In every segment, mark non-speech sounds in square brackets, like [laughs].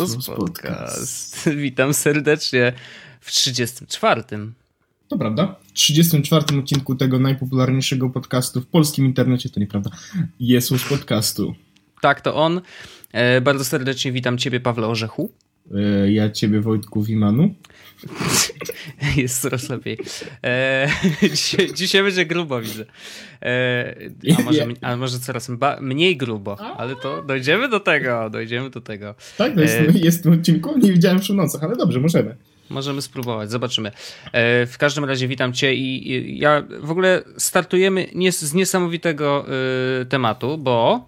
Jesus Podcast. [laughs] Witam serdecznie w 34. To prawda. W 34 odcinku tego najpopularniejszego podcastu w polskim internecie, to nieprawda, Jesus Podcastu. Tak, to on. E, bardzo serdecznie witam Ciebie, Pawle Orzechu. E, ja Ciebie, Wojtku Wimanu. [laughs] Jest coraz lepiej. E, [laughs] dzisiaj, dzisiaj, będzie grubo, widzę. E, a, może, a może coraz mniej grubo, ale to dojdziemy do tego, dojdziemy do tego. Tak, to jest, e, jest w tym odcinku, nie widziałem w nocach, ale dobrze, możemy. Możemy spróbować, zobaczymy. E, w każdym razie witam Cię i, i ja w ogóle startujemy nie, z niesamowitego y, tematu, bo...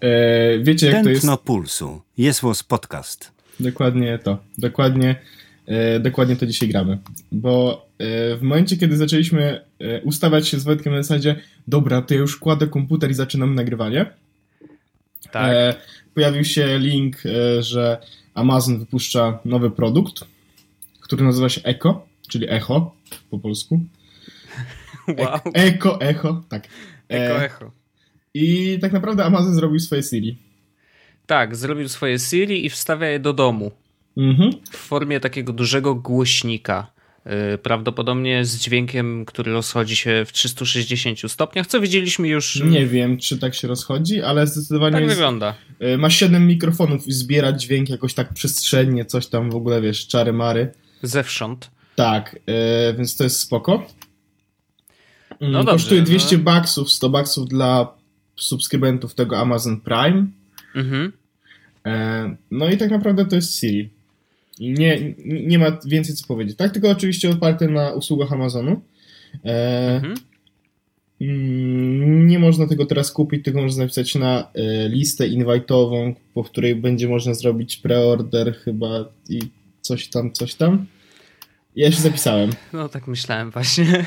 E, wiecie jak Tętno to jest? pulsu. Jest podcast. Dokładnie to. Dokładnie E, dokładnie to dzisiaj gramy. Bo e, w momencie, kiedy zaczęliśmy e, ustawiać się z Wojtkiem na zasadzie, dobra, to ja już kładę komputer i zaczynam nagrywanie. Tak. Pojawił się link, że Amazon wypuszcza nowy produkt, który nazywa się Echo, czyli Echo po polsku. [laughs] Wow. Echo, Echo, tak. Echo, Echo. I tak naprawdę Amazon zrobił swoje Siri. Tak, zrobił swoje Siri i wstawia je do domu. Mhm. W formie takiego dużego głośnika. Y, prawdopodobnie z dźwiękiem, który rozchodzi się w 360 stopniach, co widzieliśmy już. Nie wiem, czy tak się rozchodzi, ale zdecydowanie. Tak jest, wygląda. Y, ma 7 mikrofonów i zbiera dźwięk jakoś tak przestrzennie, coś tam w ogóle, wiesz, czary mary. Zewsząd. Tak, yy, więc to jest spoko. Mm, no dobrze, Kosztuje 200 no. baksów, 100 baksów dla subskrybentów tego Amazon Prime. Mhm. E, no i tak naprawdę to jest Siri. Nie, nie ma więcej co powiedzieć. Tak, tylko oczywiście oparte na usługach Amazonu. E, mhm. Mm, nie można tego teraz kupić, tylko można napisać na e, listę invite'ową, po której będzie można zrobić preorder chyba i coś tam, coś tam. Ja się zapisałem. No tak myślałem właśnie. [laughs]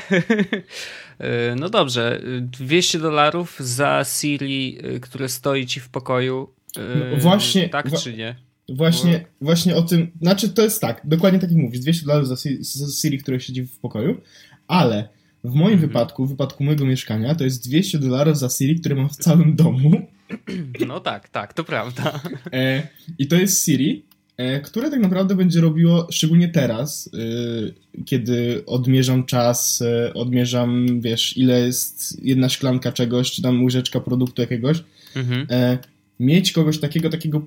E, no dobrze, 200 dolarów za Siri, które stoi ci w pokoju. No właśnie. Tak czy nie? Właśnie, Bo... właśnie o tym, znaczy to jest tak, dokładnie tak jak mówisz, 200 dolarów za, za Siri, która siedzi w pokoju, ale w moim mhm. wypadku, w wypadku mojego mieszkania, to jest 200 dolarów za Siri, które mam w całym domu. [clears throat] No tak, tak, to prawda. [laughs] E, I to jest Siri, e, które tak naprawdę będzie robiło, szczególnie teraz, e, kiedy odmierzam czas, e, odmierzam, wiesz, ile jest jedna szklanka czegoś, czy tam łyżeczka produktu jakiegoś, mhm. E, mieć kogoś takiego, takiego,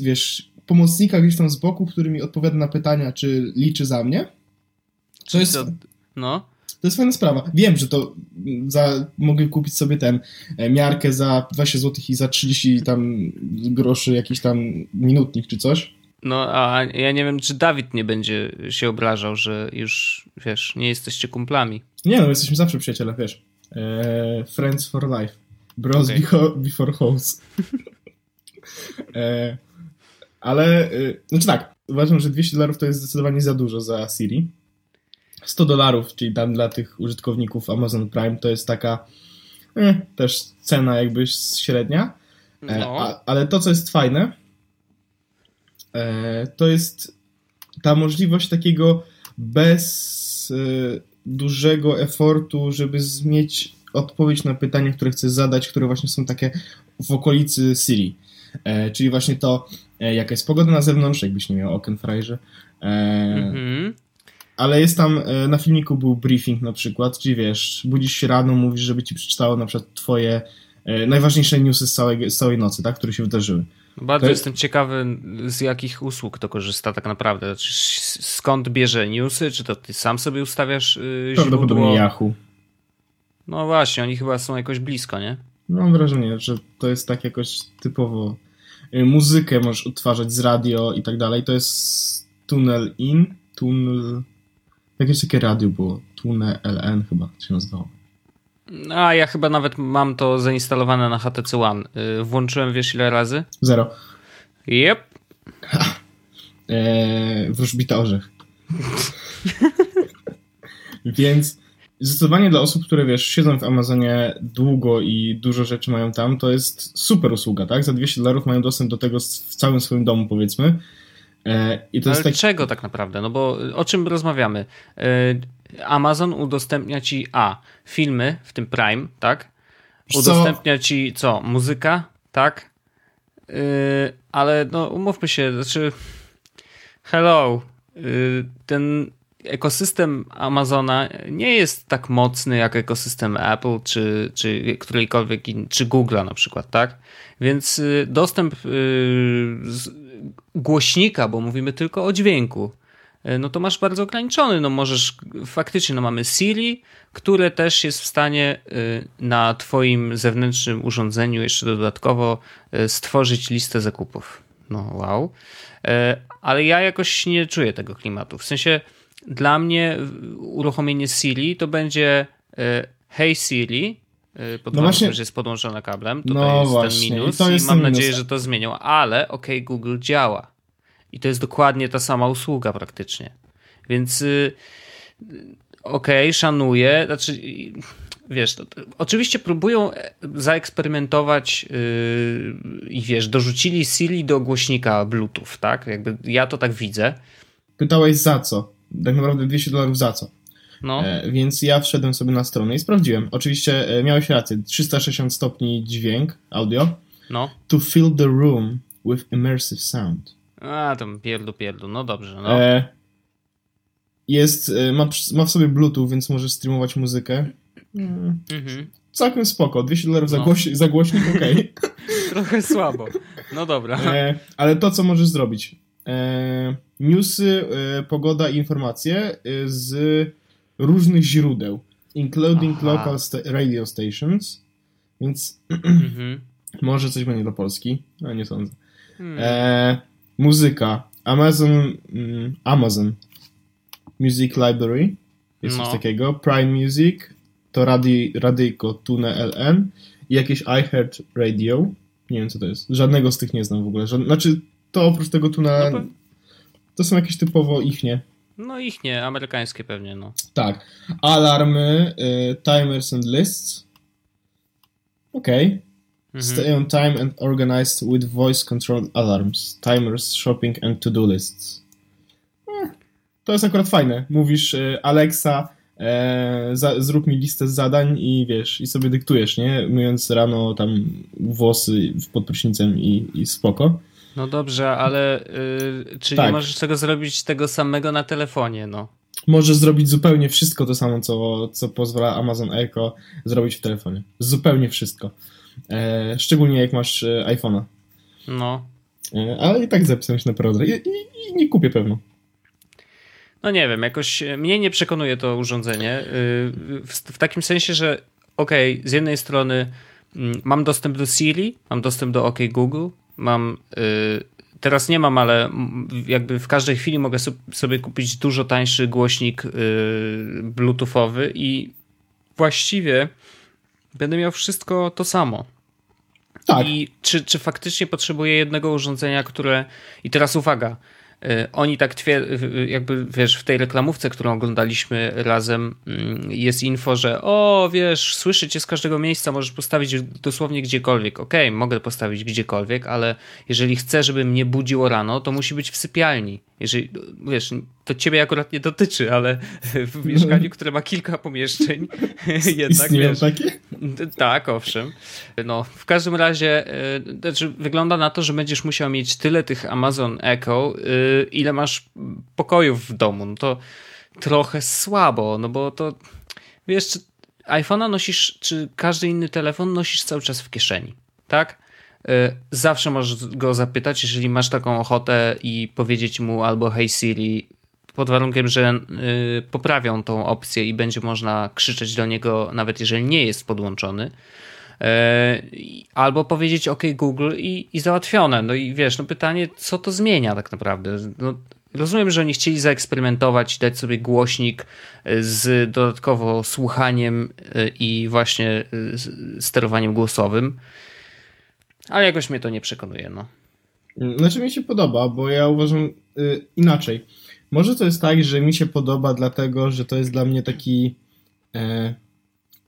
wiesz, pomocnika gdzieś tam z boku, który mi odpowiada na pytania, czy liczy za mnie. To jest, no. To jest fajna sprawa. Wiem, że to za, mogę kupić sobie ten e, miarkę za 20 zł i za 30 tam groszy jakiś tam minutnik czy coś. No, a ja nie wiem, czy Dawid nie będzie się obrażał, że już, wiesz, nie jesteście kumplami. Nie, no, jesteśmy zawsze przyjaciele, wiesz. Eee, friends for life. Bros okay. before, before. [laughs] eee, ale, yy, znaczy tak, uważam, że 200 dolarów to jest zdecydowanie za dużo za Siri. 100 dolarów, czyli tam dla tych użytkowników Amazon Prime, to jest taka eh, też cena jakby średnia. E, no. a, ale to, co jest fajne, e, to jest ta możliwość takiego bez e, dużego efortu, żeby mieć odpowiedź na pytania, które chcę zadać, które właśnie są takie w okolicy Siri. E, czyli właśnie to, e, jaka jest pogoda na zewnątrz, jakbyś nie miał okien frajże. E, mhm. Ale jest tam, na filmiku był briefing na przykład, czyli wiesz, budzisz się rano, mówisz, żeby ci przeczytało na przykład twoje najważniejsze newsy z całej, z całej nocy, tak, które się wydarzyły. Bardzo jest... jestem ciekawy, z jakich usług to korzysta tak naprawdę. Znaczy, skąd bierze newsy? Czy to ty sam sobie ustawiasz yy, Prawdopodobnie Yahoo. No właśnie, oni chyba są jakoś blisko, nie? Mam wrażenie, że to jest tak jakoś typowo muzykę możesz odtwarzać z radio i tak dalej. To jest Tunnel In, Tunnel... Jakieś takie radio było. Tunnel LN chyba się nazywało. A ja chyba nawet mam to zainstalowane na HTC One. Y, włączyłem wiesz ile razy? Zero. Yep. Eee, [laughs] wróżbita orzech. [laughs] Więc zdecydowanie dla osób, które wiesz, siedzą w Amazonie długo i dużo rzeczy mają tam, to jest super usługa, tak? Za 200 dolarów mają dostęp do tego w całym swoim domu, powiedzmy. E, I to Ale jest tak... czego tak naprawdę? No bo o czym rozmawiamy? E, Amazon udostępnia ci A. Filmy, w tym Prime, tak? Udostępnia ci co? Muzyka, tak? Yy, ale no umówmy się, znaczy hello, yy, ten ekosystem Amazona nie jest tak mocny jak ekosystem Apple czy, czy którejkolwiek in, czy Google'a na przykład, tak? Więc y, dostęp y, głośnika, bo mówimy tylko o dźwięku, y, no to masz bardzo ograniczony. No możesz faktycznie, no mamy Siri, które też jest w stanie na twoim zewnętrznym urządzeniu jeszcze dodatkowo stworzyć listę zakupów. No wow. Ale ja jakoś nie czuję tego klimatu. W sensie dla mnie uruchomienie Siri to będzie e, Hey Siri, e, pod no właśnie, że jest podłączona kablem. Tutaj no jest właśnie, ten minus i, i mam nadzieję, minus. że to zmienią, ale OK, Google działa. I to jest dokładnie ta sama usługa praktycznie. Więc y, OK, szanuję. Znaczy, wiesz, to, to, oczywiście próbują e, zaeksperymentować yy, i wiesz, dorzucili Siri do głośnika Bluetooth, tak? Jakby ja to tak widzę. Pytałeś za co? Tak naprawdę 200 dolarów za co. No. E, więc ja wszedłem sobie na stronę i sprawdziłem. Oczywiście e, miałeś rację, 360 stopni dźwięk, audio. No. To fill the room with immersive sound. A, tam pierdu, pierdu, no dobrze, no. E, jest, e, ma, ma w sobie Bluetooth, więc możesz streamować muzykę. Mm. Mhm. Całkiem spoko, 200 dolarów no. za, głoś, za głośnik, okej. Okay. [laughs] Trochę słabo, no dobra. E, ale to, co możesz zrobić. E, newsy, e, pogoda i informacje e, z różnych źródeł, including Aha. local sta radio stations, więc mhm. [clears throat] może coś będzie do Polski, a nie sądzę. Hmm. E, muzyka, Amazon, mm, Amazon Music Library, jest no. coś takiego, Prime Music, to radi, radyjko Tune LN i jakieś iHeart Radio, nie wiem co to jest, żadnego z tych nie znam w ogóle, Żad... znaczy to oprócz tego Tuna no, to są jakieś typowo ich nie. No ich nie, amerykańskie pewnie, no. Tak. Alarmy, y, timers and lists. Okej. Okay. Mhm. Stay on time and organized with voice-controlled alarms, timers, shopping and to-do lists. Eh, to jest akurat fajne. Mówisz y, Alexa, e, za, zrób mi listę zadań i wiesz, i sobie dyktujesz, nie? Myjąc rano tam włosy pod prysznicem i, i spoko. No dobrze, ale yy, czy tak. nie możesz tego zrobić tego samego na telefonie, no? Możesz zrobić zupełnie wszystko to samo, co, co pozwala Amazon Echo zrobić w telefonie. Zupełnie wszystko. E, szczególnie jak masz e, iPhone'a. No. E, ale i tak zapisałem się na preorder I, i, i, nie kupię pewno. No nie wiem, jakoś mnie nie przekonuje to urządzenie. Y, w, w takim sensie, że okej, okay, z jednej strony mm, mam dostęp do Siri, mam dostęp do OK Google, mam. Y, teraz nie mam, ale jakby w każdej chwili mogę sobie kupić dużo tańszy głośnik y, Bluetoothowy i właściwie będę miał wszystko to samo. Tak. I czy, czy faktycznie potrzebuję jednego urządzenia, które. I teraz uwaga, oni tak twierdzą, jakby wiesz, w tej reklamówce, którą oglądaliśmy razem, mm, jest info, że o, wiesz, słyszy cię z każdego miejsca, możesz postawić dosłownie gdziekolwiek. Okej, okay, mogę postawić gdziekolwiek, ale jeżeli chcę, żeby mnie budziło rano, to musi być w sypialni. Jeżeli, wiesz, to ciebie akurat nie dotyczy, ale w mieszkaniu, które ma kilka pomieszczeń, [laughs] jednak wiesz, takie? Tak, owszem. No, w każdym razie yy, znaczy, wygląda na to, że będziesz musiał mieć tyle tych Amazon Echo, yy, ile masz pokojów w domu. No to trochę słabo, no bo to wiesz, czy iPhone'a nosisz, czy każdy inny telefon nosisz cały czas w kieszeni, tak? Y, zawsze możesz go zapytać, jeżeli masz taką ochotę i powiedzieć mu albo hey Siri, pod warunkiem, że y, poprawią tą opcję i będzie można krzyczeć do niego, nawet jeżeli nie jest podłączony. Y, albo powiedzieć OK Google i, i załatwione. No i wiesz, no pytanie, co to zmienia tak naprawdę? No, rozumiem, że oni chcieli zaeksperymentować dać sobie głośnik z dodatkowo słuchaniem i właśnie sterowaniem głosowym. Ale jakoś mnie to nie przekonuje, no. Znaczy mi się podoba, bo ja uważam inaczej. Może to jest tak, że mi się podoba dlatego, że to jest dla mnie taki e,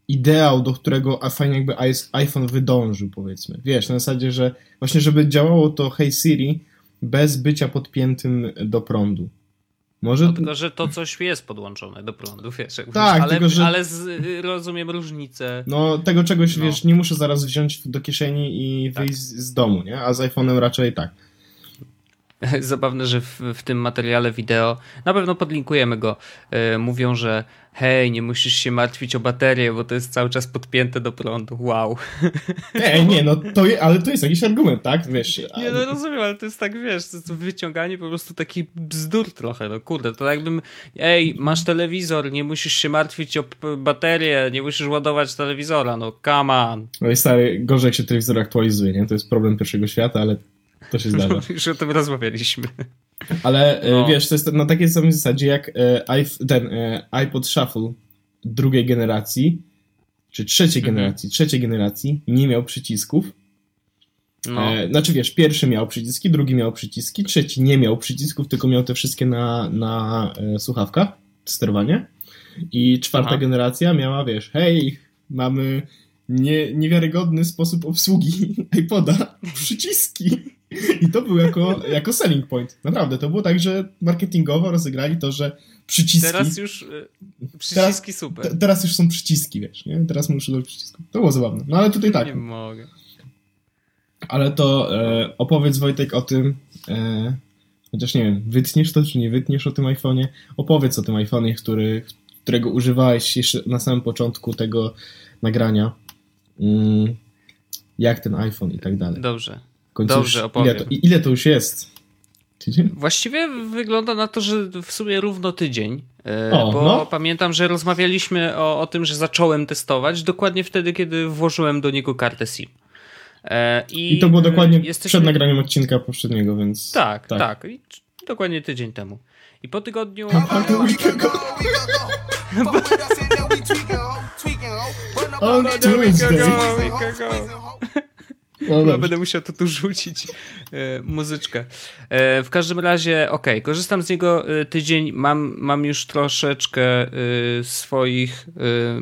ideał, do którego fajnie jakby iPhone wydążył, powiedzmy. Wiesz, na zasadzie, że właśnie żeby działało to Hey Siri bez bycia podpiętym do prądu. Może... No, tylko, że to coś jest podłączone do prądu, wiesz. Tak, ale, tylko, że... ale z, rozumiem różnicę. No, tego czegoś, no. wiesz, nie muszę zaraz wziąć do kieszeni i tak. wyjść z domu, nie? A z iPhone'em raczej tak. [laughs] Zabawne, że w, w, tym materiale wideo, na pewno podlinkujemy go, yy, mówią, że hej, nie musisz się martwić o baterię, bo to jest cały czas podpięte do prądu. Wow. [laughs] Nie, nie, no to, je, ale to jest jakiś argument, tak? Wiesz. Nie, no rozumiem, ale to jest tak, wiesz, to jest wyciąganie po prostu taki bzdur trochę, no kurde, to jakbym, ej, masz telewizor, nie musisz się martwić o baterię, nie musisz ładować telewizora, no come on. No i stary, gorzej jak się telewizor aktualizuje, nie? To jest problem pierwszego świata, ale to się zdarza. [laughs] Już o tym rozmawialiśmy. Ale e, no. wiesz, to jest na takiej samej zasadzie jak e, ten e, iPod Shuffle drugiej generacji, czy trzeciej mhm. generacji, trzeciej generacji nie miał przycisków. No. znaczy wiesz, pierwszy miał przyciski, drugi miał przyciski, trzeci nie miał przycisków, tylko miał te wszystkie na, na słuchawkach, sterowanie. I czwarta Aha. generacja miała, wiesz, hej, mamy nie, niewiarygodny sposób obsługi [laughs] iPoda, przyciski. I to był jako, jako selling point. Naprawdę, to było tak, że marketingowo rozegrali to, że przyciski... Teraz już y, przyciski teraz, super. Te, teraz już są przyciski, wiesz, nie? Teraz muszę do przycisku. To było zabawne. No ale tutaj tak. Nie mogę. Ale to e, opowiedz Wojtek o tym, e, chociaż nie wiem, wytniesz to, czy nie wytniesz o tym iPhone'ie? Opowiedz o tym iPhone'ie, który, którego używałeś jeszcze na samym początku tego nagrania. Mm, jak ten iPhone i tak dalej. Dobrze. Dobrze, opowiem. Ile to, ile to już jest? Tydzień? Właściwie wygląda na to, że w sumie równo tydzień, e, o, bo no. pamiętam, że rozmawialiśmy o, o tym, że zacząłem testować dokładnie wtedy, kiedy włożyłem do niego kartę SIM. E, I, I to było dokładnie jesteśmy... przed nagraniem odcinka poprzedniego, więc... Tak, tak. tak. I dokładnie tydzień temu. I po tygodniu... On Tuesday. No, będę musiał to tu rzucić e, muzyczkę. E, w każdym razie, ok, korzystam z niego e, tydzień. Mam, mam już troszeczkę e, swoich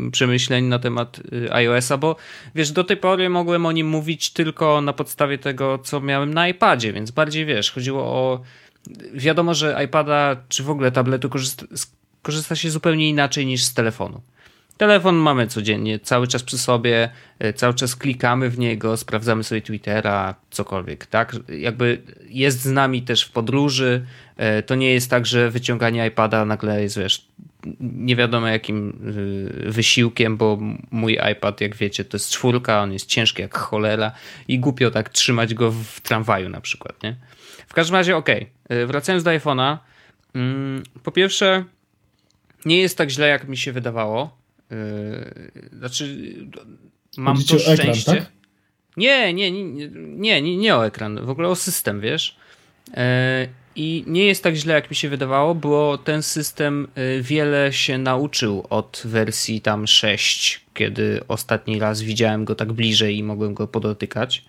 e, przemyśleń na temat iOS-a, bo wiesz, do tej pory mogłem o nim mówić tylko na podstawie tego, co miałem na iPadzie, więc bardziej wiesz, chodziło o. Wiadomo, że iPada czy w ogóle tabletu korzysta, korzysta się zupełnie inaczej niż z telefonu. Telefon mamy codziennie, cały czas przy sobie, e, cały czas klikamy w niego, sprawdzamy sobie Twittera, cokolwiek, tak? Jakby jest z nami też w podróży. E, to nie jest tak, że wyciąganie iPada nagle jest, wiesz, nie wiadomo jakim e, wysiłkiem, bo mój iPad, jak wiecie, to jest czwórka, on jest ciężki jak cholera i głupio tak trzymać go w tramwaju na przykład, nie? W każdym razie, okej, okay. wracając do iPhone'a, mm, po pierwsze, nie jest tak źle, jak mi się wydawało Yy, znaczy, mam Chodzicie to szczęście. Ekran, tak? Nie, nie, nie, nie, nie, nie o ekran, w ogóle o system, wiesz. Yy, I nie jest tak źle, jak mi się wydawało, bo ten system yy, wiele się nauczył od wersji tam 6, kiedy ostatni raz widziałem go tak bliżej i mogłem go podotykać.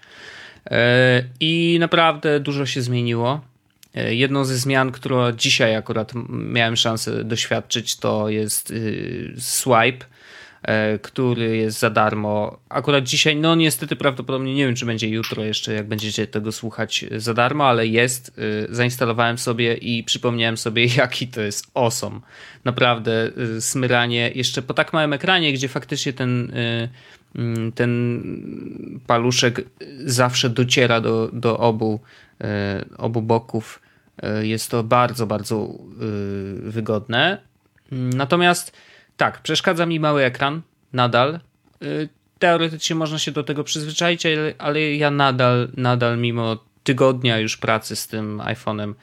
I naprawdę dużo się zmieniło. Jedną ze zmian, którą dzisiaj akurat miałem szansę doświadczyć, to jest swipe E, który jest za darmo. Akurat dzisiaj, no niestety prawdopodobnie nie wiem, czy będzie jutro jeszcze, jak będziecie tego słuchać za darmo, ale jest. E, zainstalowałem sobie i przypomniałem sobie, [laughs] jaki to jest awesome. Naprawdę e, smyranie jeszcze po tak małym ekranie, gdzie faktycznie ten mm, ten paluszek zawsze dociera do, do obu, obu boków. Jest to bardzo, bardzo wygodne. Natomiast tak, przeszkadza mi mały ekran, nadal. Y, teoretycznie można się do tego przyzwyczaić, ale ja nadal, nadal mimo tygodnia już pracy z tym iPhone'em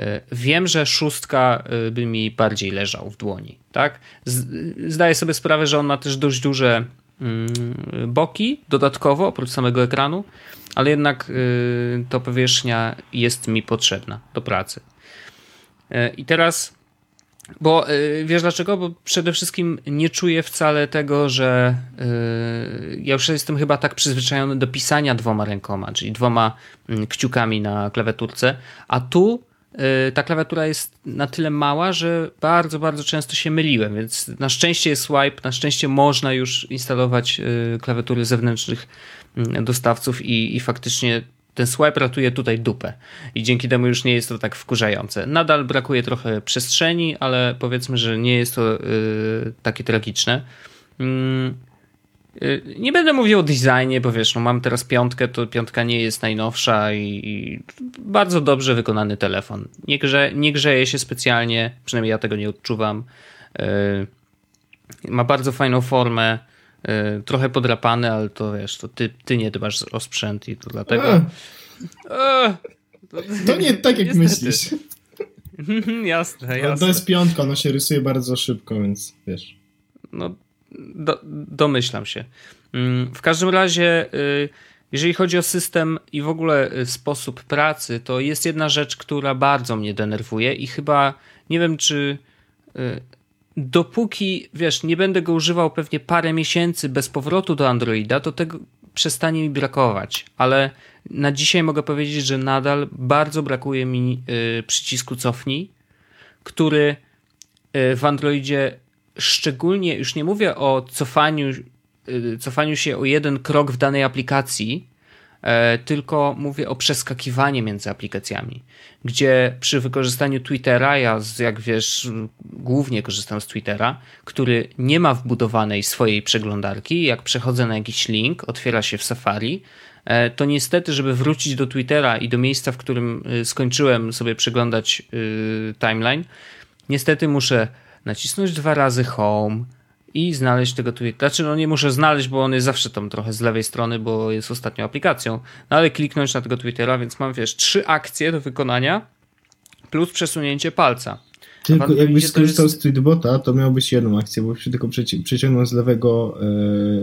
y, wiem, że szóstka y, by mi bardziej leżał w dłoni, tak? Zdaję sobie sprawę, że on ma też dość duże mm, boki dodatkowo, oprócz samego ekranu, ale jednak to powierzchnia jest mi potrzebna do pracy. I teraz bo yy, wiesz dlaczego? Bo przede wszystkim nie czuję wcale tego, że ja już jestem chyba tak przyzwyczajony do pisania dwoma rękoma, czyli dwoma yy, kciukami na klawiaturce, a tu y, ta klawiatura jest na tyle mała, że bardzo, bardzo często się myliłem, więc na szczęście jest swipe, na szczęście można już instalować y, klawiatury zewnętrznych mm, dostawców i, i faktycznie ten swipe ratuje tutaj dupę i dzięki temu już nie jest to tak wkurzające. Nadal brakuje trochę przestrzeni, ale powiedzmy, że nie jest to yy, takie tragiczne. Yy, nie będę mówił o designie, bo wiesz, no mam teraz piątkę, to piątka nie jest najnowsza i, i bardzo dobrze wykonany telefon. Nie, grze, nie grzeje się specjalnie, przynajmniej ja tego nie odczuwam. Yy, ma bardzo fajną formę, yy, trochę podrapany, ale to wiesz, to ty, ty nie dbasz o sprzęt i to dlatego... A, to, to, nie tak jak niestety. myślisz. [laughs] jasne, No, jasne. to jest piątka, ona się rysuje bardzo szybko, więc wiesz. No, do, domyślam się. Mm, W każdym razie, y, jeżeli chodzi o system i w ogóle y, sposób pracy, to jest jedna rzecz, która bardzo mnie denerwuje i chyba nie wiem, czy y, dopóki, wiesz, nie będę go używał pewnie parę miesięcy bez powrotu do Androida, to tego przestanie mi brakować. Ale na dzisiaj mogę powiedzieć, że nadal bardzo brakuje mi przycisku cofnij, który w Androidzie szczególnie, już nie mówię o cofaniu, y, cofaniu się o jeden krok w danej aplikacji, e, tylko mówię o przeskakiwanie między aplikacjami, gdzie przy wykorzystaniu Twittera, ja jak wiesz, głównie korzystam z Twittera, który nie ma wbudowanej swojej przeglądarki, jak przechodzę na jakiś link, otwiera się w Safari, e, to niestety, żeby wrócić do Twittera i do miejsca, w którym y, skończyłem sobie przeglądać y, timeline, niestety muszę nacisnąć dwa razy home i znaleźć tego Twittera. Znaczy, no nie muszę znaleźć, bo on jest zawsze tam trochę z lewej strony, bo jest ostatnią aplikacją, no ale kliknąć na tego Twittera, więc mam, wiesz, trzy akcje do wykonania plus przesunięcie palca. Tylko jakbyś skorzystał jest- z Tweetbota, to miałbyś jedną akcję, bo się tylko przeci- przeciągnął z lewego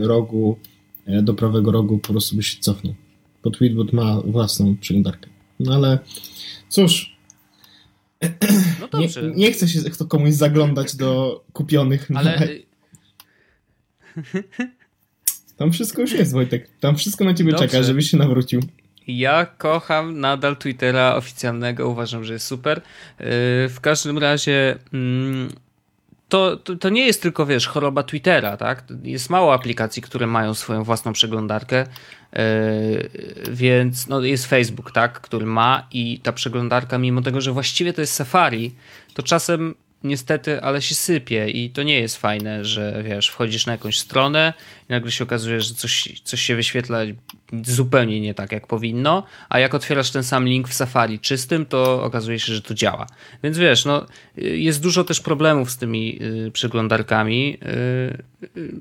e, rogu e, do prawego rogu, po prostu byś się cofnął. Bo Tweetbot ma własną przeglądarkę. No ale cóż, [clears throat] No nie, dobrze, nie chce się kto komuś zaglądać do kupionych. ale y, [laughs] Tam wszystko już jest, Wojtek. Tam wszystko na ciebie Dobrze. czeka, żebyś się nawrócił. Ja kocham nadal Twittera oficjalnego, uważam, że jest super. Yy, W każdym razie mm, to, to, to nie jest tylko, wiesz, choroba Twittera, tak? Jest mało aplikacji, które mają swoją własną przeglądarkę, yy, więc no, jest Facebook, tak, który ma i ta przeglądarka, mimo tego, że właściwie to jest Safari, to czasem niestety, ale się sypie i to nie jest fajne, że wiesz, wchodzisz na jakąś stronę i nagle się okazuje, że coś, coś się wyświetla zupełnie nie tak, jak powinno, a jak otwierasz ten sam link w Safari czystym, to okazuje się, że to działa. Więc wiesz, no, jest dużo też problemów z tymi y, przeglądarkami. Y, y,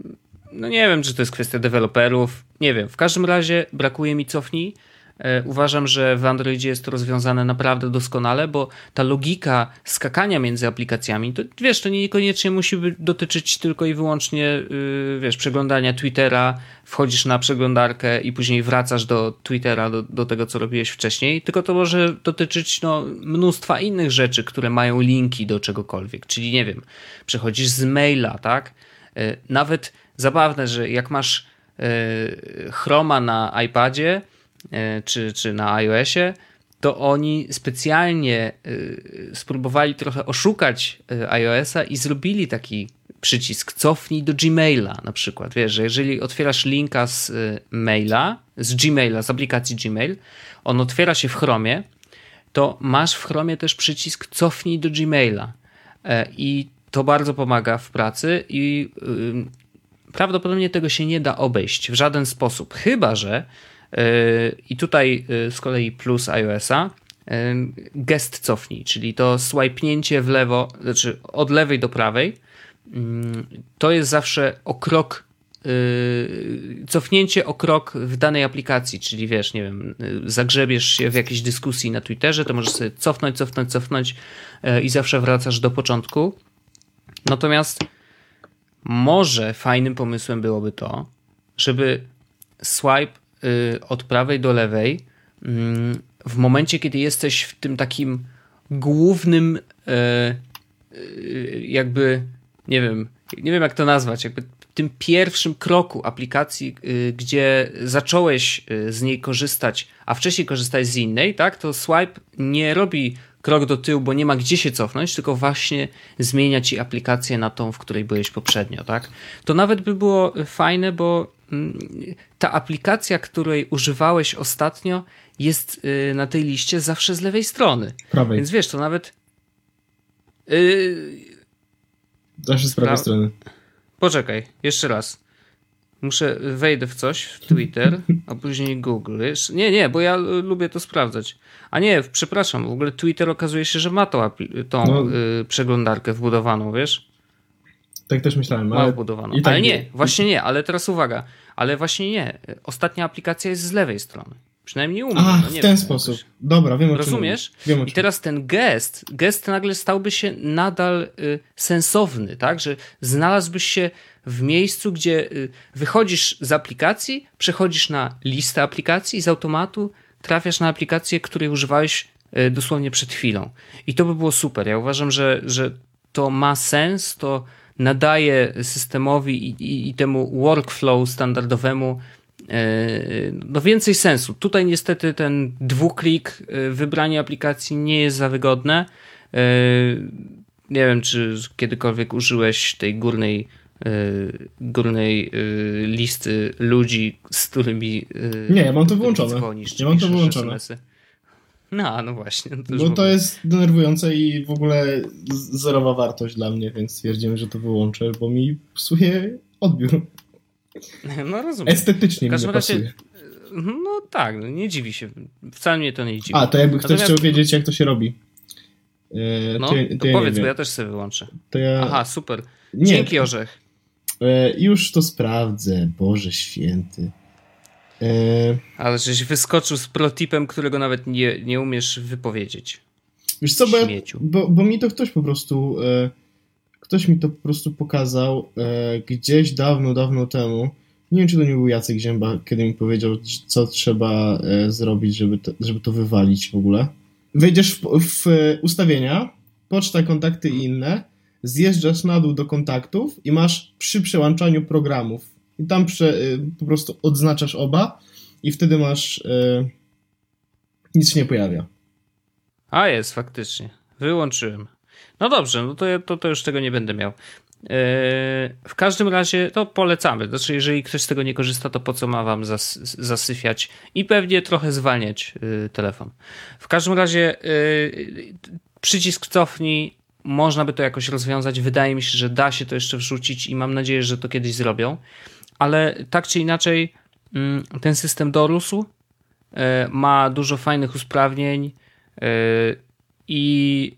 no nie wiem, czy to jest kwestia deweloperów, nie wiem. W każdym razie brakuje mi cofnij. E, Uważam, że w Androidzie jest to rozwiązane naprawdę doskonale, bo ta logika skakania między aplikacjami, to wiesz, to niekoniecznie musi dotyczyć tylko i wyłącznie, yy, wiesz, przeglądania Twittera, wchodzisz na przeglądarkę i później wracasz do Twittera, do, do tego, co robiłeś wcześniej, tylko to może dotyczyć no, mnóstwa innych rzeczy, które mają linki do czegokolwiek, czyli nie wiem, przechodzisz z maila, tak? Yy, Nawet zabawne, że jak masz yy, Chroma na iPadzie, e, czy, czy na iOSie, to oni specjalnie y, spróbowali trochę oszukać y, iOSa i zrobili taki przycisk cofnij do Gmaila na przykład. Wiesz, że jeżeli otwierasz linka z maila, z Gmaila, z aplikacji Gmail, on otwiera się w Chromie, to masz w Chromie też przycisk cofnij do Gmaila. E, I to bardzo pomaga w pracy i y, prawdopodobnie tego się nie da obejść w żaden sposób, chyba że i tutaj yy, z kolei plus iOSa yy, gest cofnij, czyli to swajpnięcie w lewo, znaczy od lewej do prawej, to jest zawsze o krok cofnięcie o krok w danej aplikacji, czyli wiesz, nie wiem, zagrzebiesz się w jakiejś dyskusji na Twitterze, to możesz sobie cofnąć, cofnąć, cofnąć i zawsze wracasz do początku. Natomiast może fajnym pomysłem byłoby to, żeby swipe y, od prawej do lewej mm, w momencie, kiedy jesteś w tym takim głównym e, y, jakby, nie wiem, nie wiem jak to nazwać, jakby tym pierwszym kroku aplikacji, y, gdzie zacząłeś y, z niej korzystać, a wcześniej korzystałeś z innej, tak, to swipe nie robi krok do tyłu, bo nie ma gdzie się cofnąć, tylko właśnie zmienia ci aplikację na tą, w której byłeś poprzednio, tak? To nawet by było fajne, bo ta aplikacja, której używałeś ostatnio, jest y, na tej liście zawsze z lewej strony. Prawej. Więc wiesz, to nawet. Yy, Zawsze z prawej Pra- strony. Poczekaj, jeszcze raz. Muszę, wejdę w coś, w Twitter, a później Google. Nie, nie, bo ja y, lubię to sprawdzać. A nie, przepraszam, w ogóle Twitter okazuje się, że ma tą, tą No. y, przeglądarkę wbudowaną, wiesz? Tak też myślałem, ale wbudowaną. i tak ale nie. nie, właśnie nie, ale teraz uwaga. Ale właśnie nie. Ostatnia aplikacja jest z lewej strony. Przynajmniej u mnie. A, no w ten wiem, sposób. jakoś. Dobra, wiem o czym Rozumiesz? mówisz. Wiem o I czym. teraz ten gest, gest nagle stałby się nadal y, sensowny, tak? Że znalazłbyś się w miejscu, gdzie y, wychodzisz z aplikacji, przechodzisz na listę aplikacji i z automatu trafiasz na aplikację, której używałeś y, dosłownie przed chwilą. I to by było super. Ja uważam, że, że to ma sens, to nadaje systemowi i, i, i temu workflow standardowemu e, no więcej sensu. Tutaj niestety ten dwuklik, e, wybranie aplikacji nie jest za wygodne. E, Nie wiem, czy kiedykolwiek użyłeś tej górnej górnej listy ludzi, z którymi Nie, ja mam to wyłączone. dzwonisz, Ja mam to wyłączone. SMS-y. No, no właśnie. No to w to ogóle- jest denerwujące i w ogóle zerowa wartość dla mnie, więc stwierdziłem, że to wyłączę, bo mi psuje odbiór. [laughs] No rozumiem. Estetycznie W każdym razie- pasuje. No tak, no nie dziwi się. Wcale mnie to nie dziwi. A, to jakby ktoś Natomiast- chciał wiedzieć, jak to się robi. E, No, to, to, ja- to ja powiedz, bo ja też sobie wyłączę. To ja... Aha, super. nie, Dzięki Orzech. E, już to sprawdzę, Boże święty. E, Ale żeś wyskoczył z protipem, którego nawet nie, nie umiesz wypowiedzieć. wiesz co, bo, ja, bo, bo mi to ktoś po prostu... E, ktoś mi to po prostu pokazał e, gdzieś dawno, dawno temu. Nie wiem, czy to nie był Jacek Zięba, kiedy mi powiedział, co trzeba e, zrobić, żeby to, żeby to wywalić w ogóle. Wejdziesz w, w ustawienia, poczta, kontakty i inne, zjeżdżasz na dół do kontaktów i masz przy przełączaniu programów. I tam prze, y, po prostu odznaczasz oba i wtedy masz... y, nic się nie pojawia. A jest, faktycznie. Wyłączyłem. No dobrze, no to, ja- to, to już tego nie będę miał. Eee, w każdym razie to polecamy. Znaczy, jeżeli ktoś z tego nie korzysta, to po co ma wam zas, zasyfiać i pewnie trochę zwalniać y, telefon. W każdym razie y, przycisk cofnij, można by to jakoś rozwiązać. Wydaje mi się, że da się to jeszcze wrzucić i mam nadzieję, że to kiedyś zrobią. Ale tak czy inaczej, mm, ten system dorósł, e, ma dużo fajnych usprawnień e, i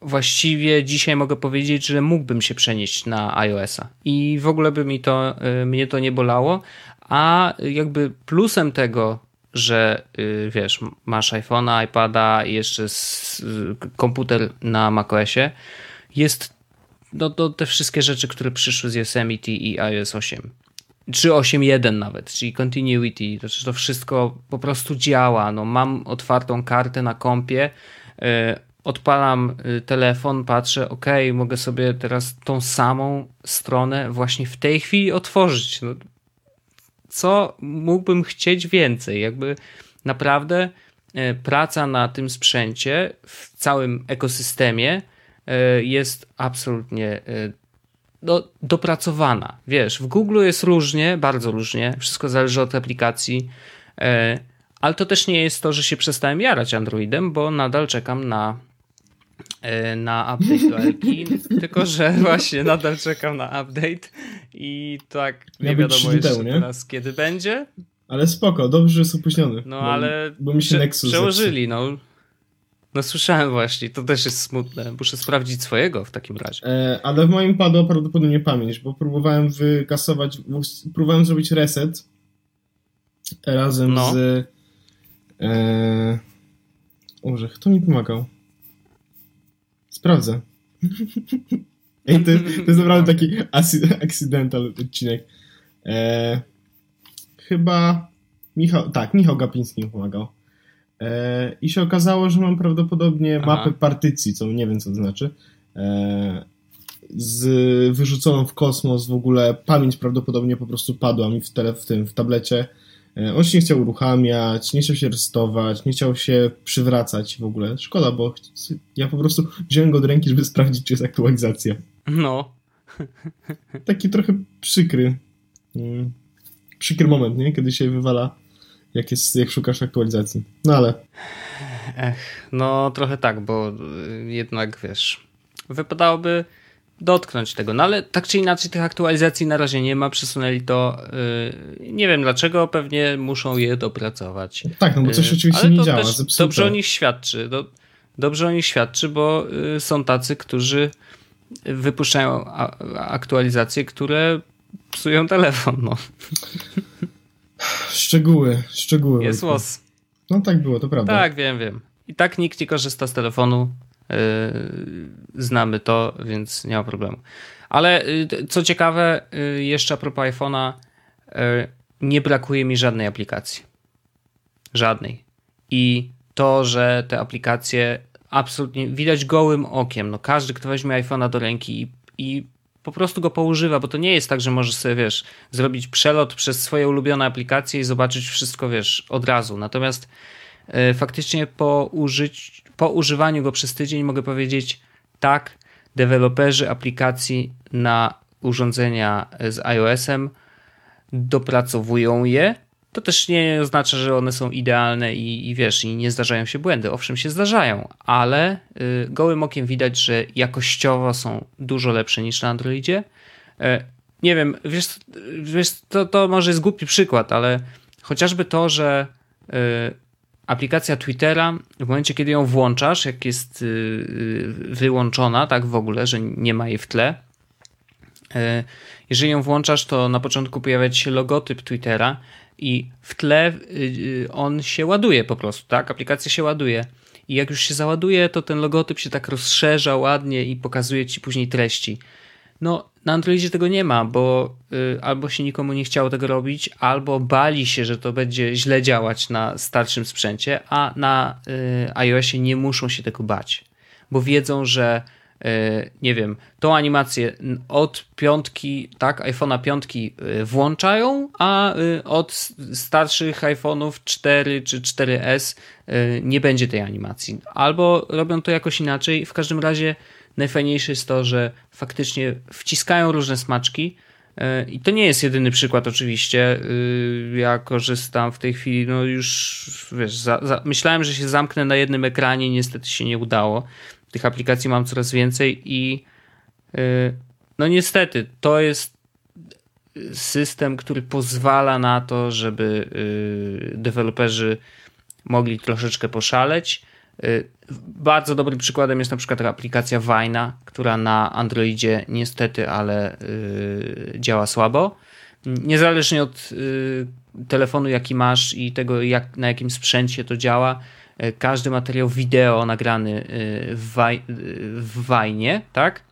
właściwie dzisiaj mogę powiedzieć, że mógłbym się przenieść na iOS-a. I w ogóle by mi to, e, mnie to nie bolało, a jakby plusem tego, że wiesz, masz iPhone'a, iPada i jeszcze komputer na macOSie, jest no, to te wszystkie rzeczy, które przyszły z Yosemite i iOS 8 czy 8.1 nawet, czyli continuity, to, to wszystko po prostu działa. No, mam otwartą kartę na kompie, e, odpalam e, telefon, patrzę, ok, mogę sobie teraz tą samą stronę właśnie w tej chwili otworzyć. No, co mógłbym chcieć więcej? Jakby naprawdę e, praca na tym sprzęcie w całym ekosystemie jest absolutnie no, dopracowana. Wiesz, w Google jest różnie, bardzo różnie, wszystko zależy od aplikacji, e, ale to też nie jest to, że się przestałem jarać Androidem, bo nadal czekam na e, na update do Elki, [laughs] tylko że właśnie nadal czekam na update i tak nie być wiadomo jeszcze temu, nie? teraz kiedy będzie, Ale spoko, dobrze, że jest opóźniony. no bo, ale Bo mi się prze- Nexus przełożyli, no. No słyszałem właśnie, to też jest smutne. Muszę sprawdzić swojego w takim razie. E, ale w moim padła prawdopodobnie pamięć, bo próbowałem wykasować, próbowałem zrobić reset razem No. z. E, Boże, kto mi pomagał? Sprawdzę. [laughs] Ej, to, to jest naprawdę taki acci- accidental odcinek. E, chyba Michał, tak, Michał Gapiński mi pomagał. E, I się okazało, że mam prawdopodobnie Aha. mapę partycji, co nie wiem co to znaczy. E, z wyrzuconą w kosmos w ogóle pamięć prawdopodobnie po prostu padła mi w, tele, w tym w tablecie. E, On się nie chciał uruchamiać, nie chciał się restować, nie chciał się przywracać w ogóle. Szkoda, bo ja po prostu wziąłem go do ręki, żeby sprawdzić, czy jest aktualizacja. No, Taki trochę przykry. Mm. przykry moment, nie? Kiedy się wywala, jak, jest, jak szukasz aktualizacji. No ale... Ech, no trochę tak, bo y, jednak, wiesz, wypadałoby dotknąć tego. No ale tak czy inaczej tych aktualizacji na razie nie ma, przesunęli to. Yy, nie wiem dlaczego, pewnie muszą je dopracować. Tak, no bo coś yy, oczywiście nie działa. dobrze o nich świadczy. Do, dobrze o nich świadczy, bo yy, są tacy, którzy wypuszczają a, aktualizacje, które psują telefon. No. [laughs] Szczegóły, szczegóły. Jest łos. No tak było, to prawda. Tak, wiem, wiem. I tak nikt nie korzysta z telefonu. Yy, znamy to, więc nie ma problemu. Ale yy, co ciekawe, yy, jeszcze a propos iPhone'a, nie brakuje mi żadnej aplikacji. Żadnej. I to, że te aplikacje absolutnie widać gołym okiem. No każdy, kto weźmie iPhone'a do ręki i, i po prostu go poużywa, bo to nie jest tak, że możesz sobie, wiesz, zrobić przelot przez swoje ulubione aplikacje i zobaczyć wszystko, wiesz, od razu. Natomiast y, faktycznie po, użyć, po używaniu go przez tydzień mogę powiedzieć tak, deweloperzy aplikacji na urządzenia z iOS-em dopracowują je to też nie oznacza, że one są idealne i, i wiesz, i nie zdarzają się błędy. Owszem, się zdarzają, ale y, gołym okiem widać, że jakościowo są dużo lepsze niż na Androidzie. Y, nie wiem, wiesz, wiesz to, to może jest głupi przykład, ale chociażby to, że y, aplikacja Twittera, w momencie kiedy ją włączasz, jak jest y, y, wyłączona, tak w ogóle, że nie ma jej w tle, y, jeżeli ją włączasz, to na początku pojawia się logotyp Twittera i w tle y, on się ładuje po prostu, tak? Aplikacja się ładuje. I jak już się załaduje, to ten logotyp się tak rozszerza ładnie i pokazuje ci później treści. No, na Androidzie tego nie ma, bo y, albo się nikomu nie chciało tego robić, albo bali się, że to będzie źle działać na starszym sprzęcie, a na y, iOSie nie muszą się tego bać, bo wiedzą, że nie wiem, tą animację od piątki, tak, iPhone'a piątki e, włączają, a e, od starszych iPhone'ów 4 czy 4S nie będzie tej animacji. Albo robią to jakoś inaczej. W każdym razie najfajniejsze jest to, że faktycznie wciskają różne smaczki. I to nie jest jedyny przykład, oczywiście. Ja korzystam w tej chwili, no już wiesz, za, za, myślałem, że się zamknę na jednym ekranie, niestety się nie udało. Tych aplikacji mam coraz więcej i y, no niestety to jest system, który pozwala na to, żeby y, deweloperzy mogli troszeczkę poszaleć. Y, bardzo dobrym przykładem jest na przykład aplikacja Vina, która na Androidzie niestety, ale działa słabo. Niezależnie od telefonu, jaki masz i tego, jak, na jakim sprzęcie to działa, każdy materiał wideo nagrany e, w, waj, w Wajnie, tak?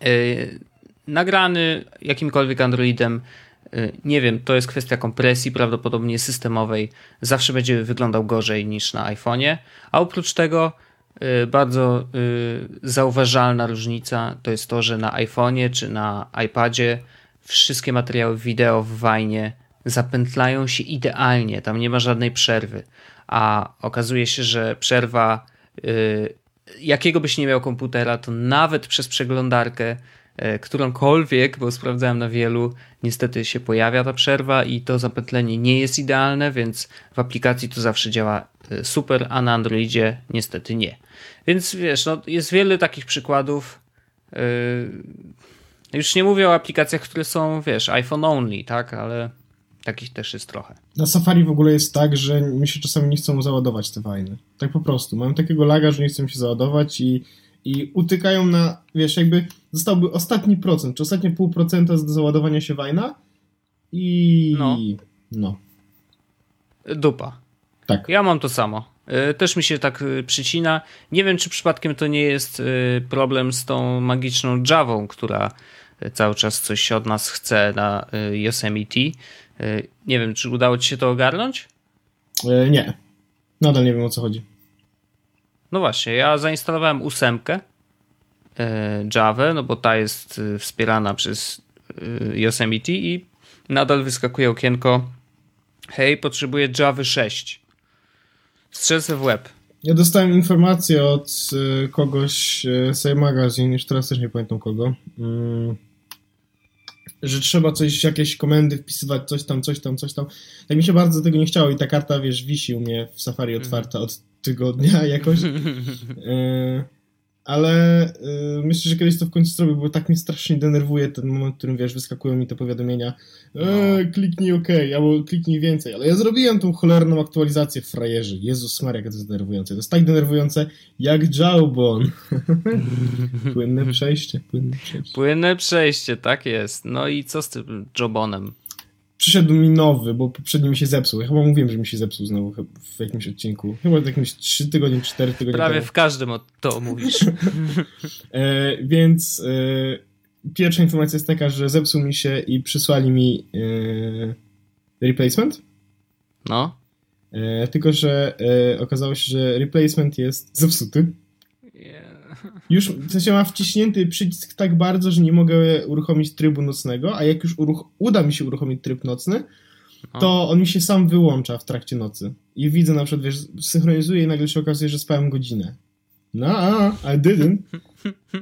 E, nagrany jakimkolwiek Androidem, nie wiem, to jest kwestia kompresji, prawdopodobnie systemowej, zawsze będzie wyglądał gorzej niż na iPhone'ie, a oprócz tego bardzo zauważalna różnica to jest to, że na iPhone'ie czy na iPadzie wszystkie materiały wideo w Wajnie zapętlają się idealnie, tam nie ma żadnej przerwy a okazuje się, że przerwa y, jakiego byś nie miał komputera, to nawet przez przeglądarkę y, którąkolwiek, bo sprawdzałem na wielu, niestety się pojawia ta przerwa i to zapętlenie nie jest idealne, więc w aplikacji to zawsze działa y, super, a na Androidzie niestety nie. Więc wiesz, no, jest wiele takich przykładów. Już nie mówię o aplikacjach, które są, wiesz, iPhone only, tak, ale Takich też jest trochę. Na Safari w ogóle jest tak, że mi się czasami nie chcą załadować te fajny. Tak po prostu. Mam takiego laga, że nie chcą się załadować i, i utykają na, wiesz, jakby zostałby ostatni procent, czy ostatnie pół procenta do załadowania się wajna i... No. no. Dupa. Tak. Ja mam to samo. Y, też mi się tak y, przycina. Nie wiem, czy przypadkiem to nie jest y, problem z tą magiczną Javą, która cały czas coś od nas chce na Yosemite E, nie wiem, czy udało ci się to ogarnąć? E, nie. Nadal nie wiem o co chodzi. No właśnie, ja zainstalowałem ósemkę e, Java, no bo ta jest wspierana przez Yosemite i nadal wyskakuje okienko hej, potrzebuję Java 6. Strzelce w web. Ja dostałem informację od kogoś z Magazine, już teraz też nie pamiętam kogo, mm, że trzeba coś, jakieś komendy wpisywać, coś tam, coś tam, coś tam. Tak mi się bardzo tego nie chciało i ta karta, wiesz, wisi u mnie w Safari Mhm. otwarta od tygodnia [laughs] jakoś. [laughs] E, ale e, myślę, że kiedyś to w końcu zrobię, bo tak mnie strasznie denerwuje ten moment, w którym, wiesz, wyskakują mi te powiadomienia e, kliknij OK, albo kliknij więcej, ale ja zrobiłem tą cholerną aktualizację w frajerzy. Jezus Maria, jak to jest denerwujące. To jest tak denerwujące jak Jawbon. [laughs] płynne przejście, płynne przejście. Płynne przejście, tak jest. No i co z tym Jobonem? Przyszedł mi nowy, bo poprzedni mi się zepsuł. Ja chyba mówiłem, że mi się zepsuł znowu w jakimś odcinku. Chyba w jakimś 3 tygodnie, 4 tygodnie Prawie temu. w każdym o- to mówisz. [laughs] E, więc e, pierwsza informacja jest taka, że zepsuł mi się i przysłali mi e, replacement. No. E, tylko, że e, okazało się, że replacement jest zepsuty. Już w sensie ma wciśnięty przycisk tak bardzo, że nie mogę uruchomić trybu nocnego, a jak już uda mi się uruchomić tryb nocny, No. to on mi się sam wyłącza w trakcie nocy. I widzę na przykład, wiesz, synchronizuję i nagle się okazuje, że spałem godzinę. No, I didn't.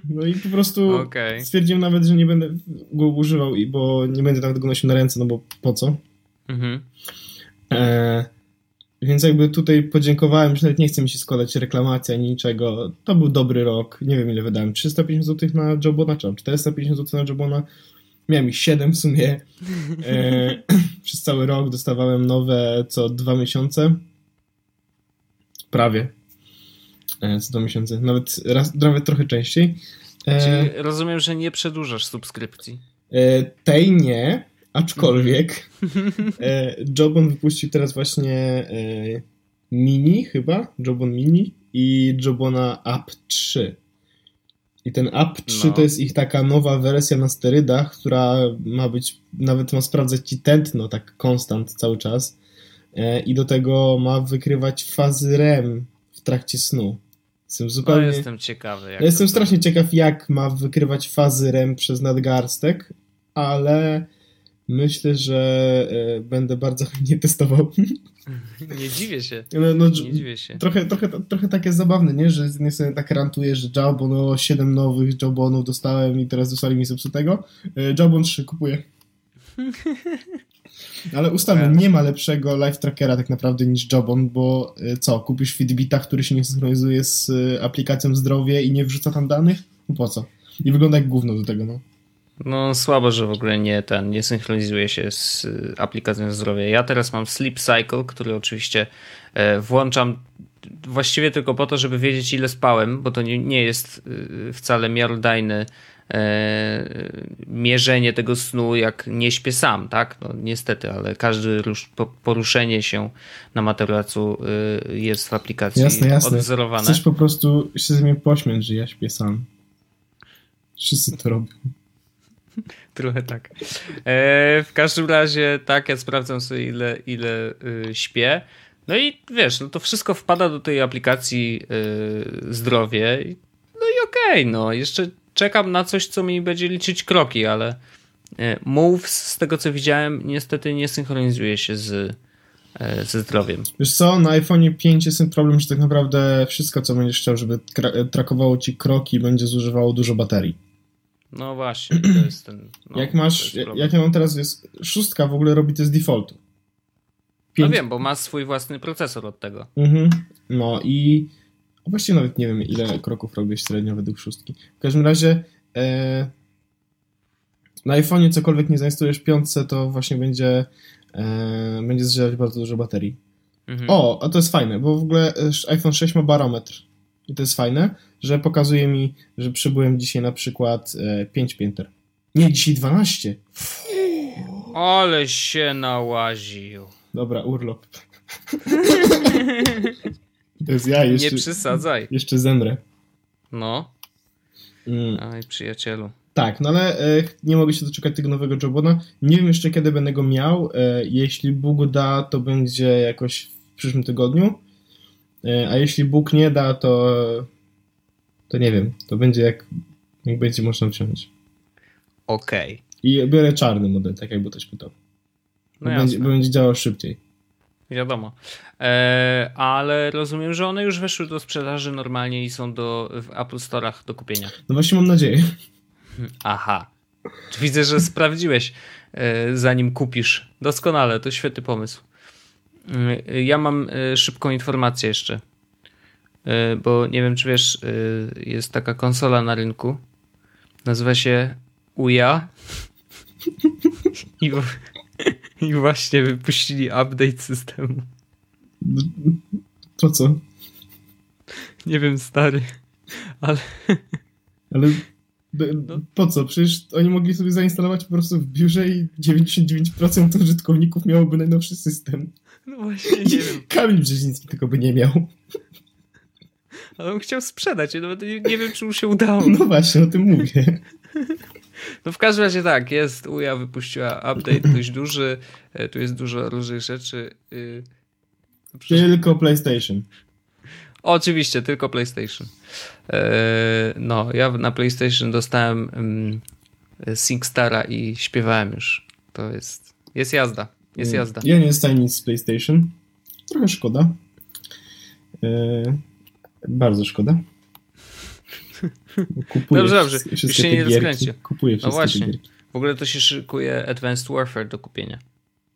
No i po prostu [laughs] Okej. stwierdziłem nawet, że nie będę go używał, bo nie będę nawet go nosił na ręce, no bo po co? Mhm. E, więc jakby tutaj podziękowałem, że nawet nie chce mi się składać reklamacji ani niczego. To był dobry rok. Nie wiem ile wydałem. 350 zł na Jobona, czy tam 450 zł na Jobona. Miałem ich 7 w sumie. E, [clears throat] przez cały rok dostawałem nowe co dwa miesiące. Prawie. E, co dwa miesiące. Nawet, raz, nawet trochę częściej. E, Czyli rozumiem, że nie przedłużasz subskrypcji. E, tej nie, aczkolwiek [laughs] e, Jobon wypuścił teraz właśnie e, mini chyba, Jobon mini i Jobona App 3. I ten App 3 No. to jest ich taka nowa wersja na sterydach, która ma być, nawet ma sprawdzać ci tętno tak konstant cały czas e, i do tego ma wykrywać fazy REM w trakcie snu. Jestem No zupełnie... jestem ciekawy. Ja jestem strasznie ciekaw, jak ma wykrywać fazy REM przez nadgarstek, ale myślę, że e, będę bardzo [laughs] chętnie testował. [laughs] Nie dziwię się. No, no, Nie dziwię się. trochę, trochę, trochę takie zabawne, nie? Że z jednej strony tak rantuję, że Jawbon, o 7 nowych Jawbonów dostałem i teraz dostali mi zepsutego. E, Jawbon 3 kupuję. [laughs] Ale Tak. nie ma lepszego live trackera tak naprawdę niż Jobon, bo e, co, kupisz Fitbita, który się nie synchronizuje z aplikacją zdrowie i nie wrzuca tam danych? No po co? I wygląda jak gówno do tego, no. No słabo, że w ogóle nie ten, nie synchronizuje się z y, aplikacją zdrowia. Ja teraz mam Sleep Cycle, który oczywiście e, włączam właściwie tylko po to, żeby wiedzieć ile spałem, bo to nie, nie jest y, wcale miarodajne e, mierzenie tego snu, jak nie śpię sam, tak? No, niestety, ale po, poruszenie się na materacu y, jest w aplikacji Jasne, jasne. odwzorowane. Chcesz po prostu się ze mnie pośmiać, że ja śpię sam. Wszyscy to robią. [laughs] Trochę tak. E, w każdym razie, tak, ja sprawdzam sobie, ile, ile y, śpię. No i wiesz, no to wszystko wpada do tej aplikacji y, zdrowie. No i okej, no jeszcze czekam na coś, co mi będzie liczyć kroki, ale y, Moves, z tego co widziałem, niestety nie synchronizuje się z, y, ze zdrowiem. Wiesz co, na iPhone 5 jest ten problem, że tak naprawdę wszystko, co będziesz chciał, żeby tra- trakowało ci kroki, będzie zużywało dużo baterii. No właśnie, to jest ten. No, jak masz, jak ja mam teraz, jest szóstka w ogóle robi to z defaultu. No Pięć- wiem, bo ma swój własny procesor od tego. Mhm. No i właściwie nawet nie wiem, ile kroków robisz średnio według szóstki. W każdym razie e, na iPhone'ie cokolwiek nie zainstalujesz piątce, to właśnie będzie e, będzie zżerać bardzo dużo baterii. Mhm. O, a to jest fajne, bo w ogóle e, iPhone 6 ma barometr. I to jest fajne, że pokazuje mi, że przybyłem dzisiaj na przykład e, 5 pięter. Nie, dzisiaj 12. Ale się nałaził. Dobra, urlop. [laughs] to jest ja, jeszcze, Nie przesadzaj. jeszcze zemrę. No. Mm. Aj, przyjacielu. Tak, no ale e, nie mogę się doczekać tego nowego Jobona. Nie wiem jeszcze kiedy będę go miał. E, jeśli Bóg da, to będzie jakoś w przyszłym tygodniu. E, a jeśli Bóg nie da, to to nie wiem. To będzie jak, jak będzie można wziąć. Okej. I biorę czarny model, tak jakby ktoś pytał. No będzie, będzie działał szybciej. Wiadomo. E, ale rozumiem, że one już weszły do sprzedaży normalnie i są do, w Apple Store'ach do kupienia. No właśnie mam nadzieję. Aha. Widzę, że sprawdziłeś, e, zanim kupisz. Doskonale, to świetny pomysł. E, ja mam e, szybką informację jeszcze, bo nie wiem, czy wiesz, jest taka konsola na rynku. Nazywa się Uja. I, [laughs] I właśnie wypuścili update systemu. Po co? Nie wiem, stary, ale. [laughs] Ale po co? Przecież oni mogli sobie zainstalować po prostu w biurze i 99% użytkowników miałoby najnowszy system. No właśnie, nie wiem. Kamil Brzeziński tylko by nie miał. Ale on chciał sprzedać, no nie, nie wiem, czy mu się udało. No właśnie, o tym mówię. [laughs] No w każdym razie tak, jest, UJA wypuściła update dość duży, e, tu jest dużo różnych rzeczy. Y, tylko PlayStation. Oczywiście, tylko PlayStation. E, no, ja na PlayStation dostałem mm, SingStara i śpiewałem już. To jest, jest jazda, jest jazda. Ja nie dostałem nic z PlayStation. Trochę szkoda. E, bardzo szkoda. [laughs] Kupuję dobrze, dobrze. Już się nie rozkręci. Kupuję no właśnie. Gierki. W ogóle to się szykuje Advanced Warfare do kupienia.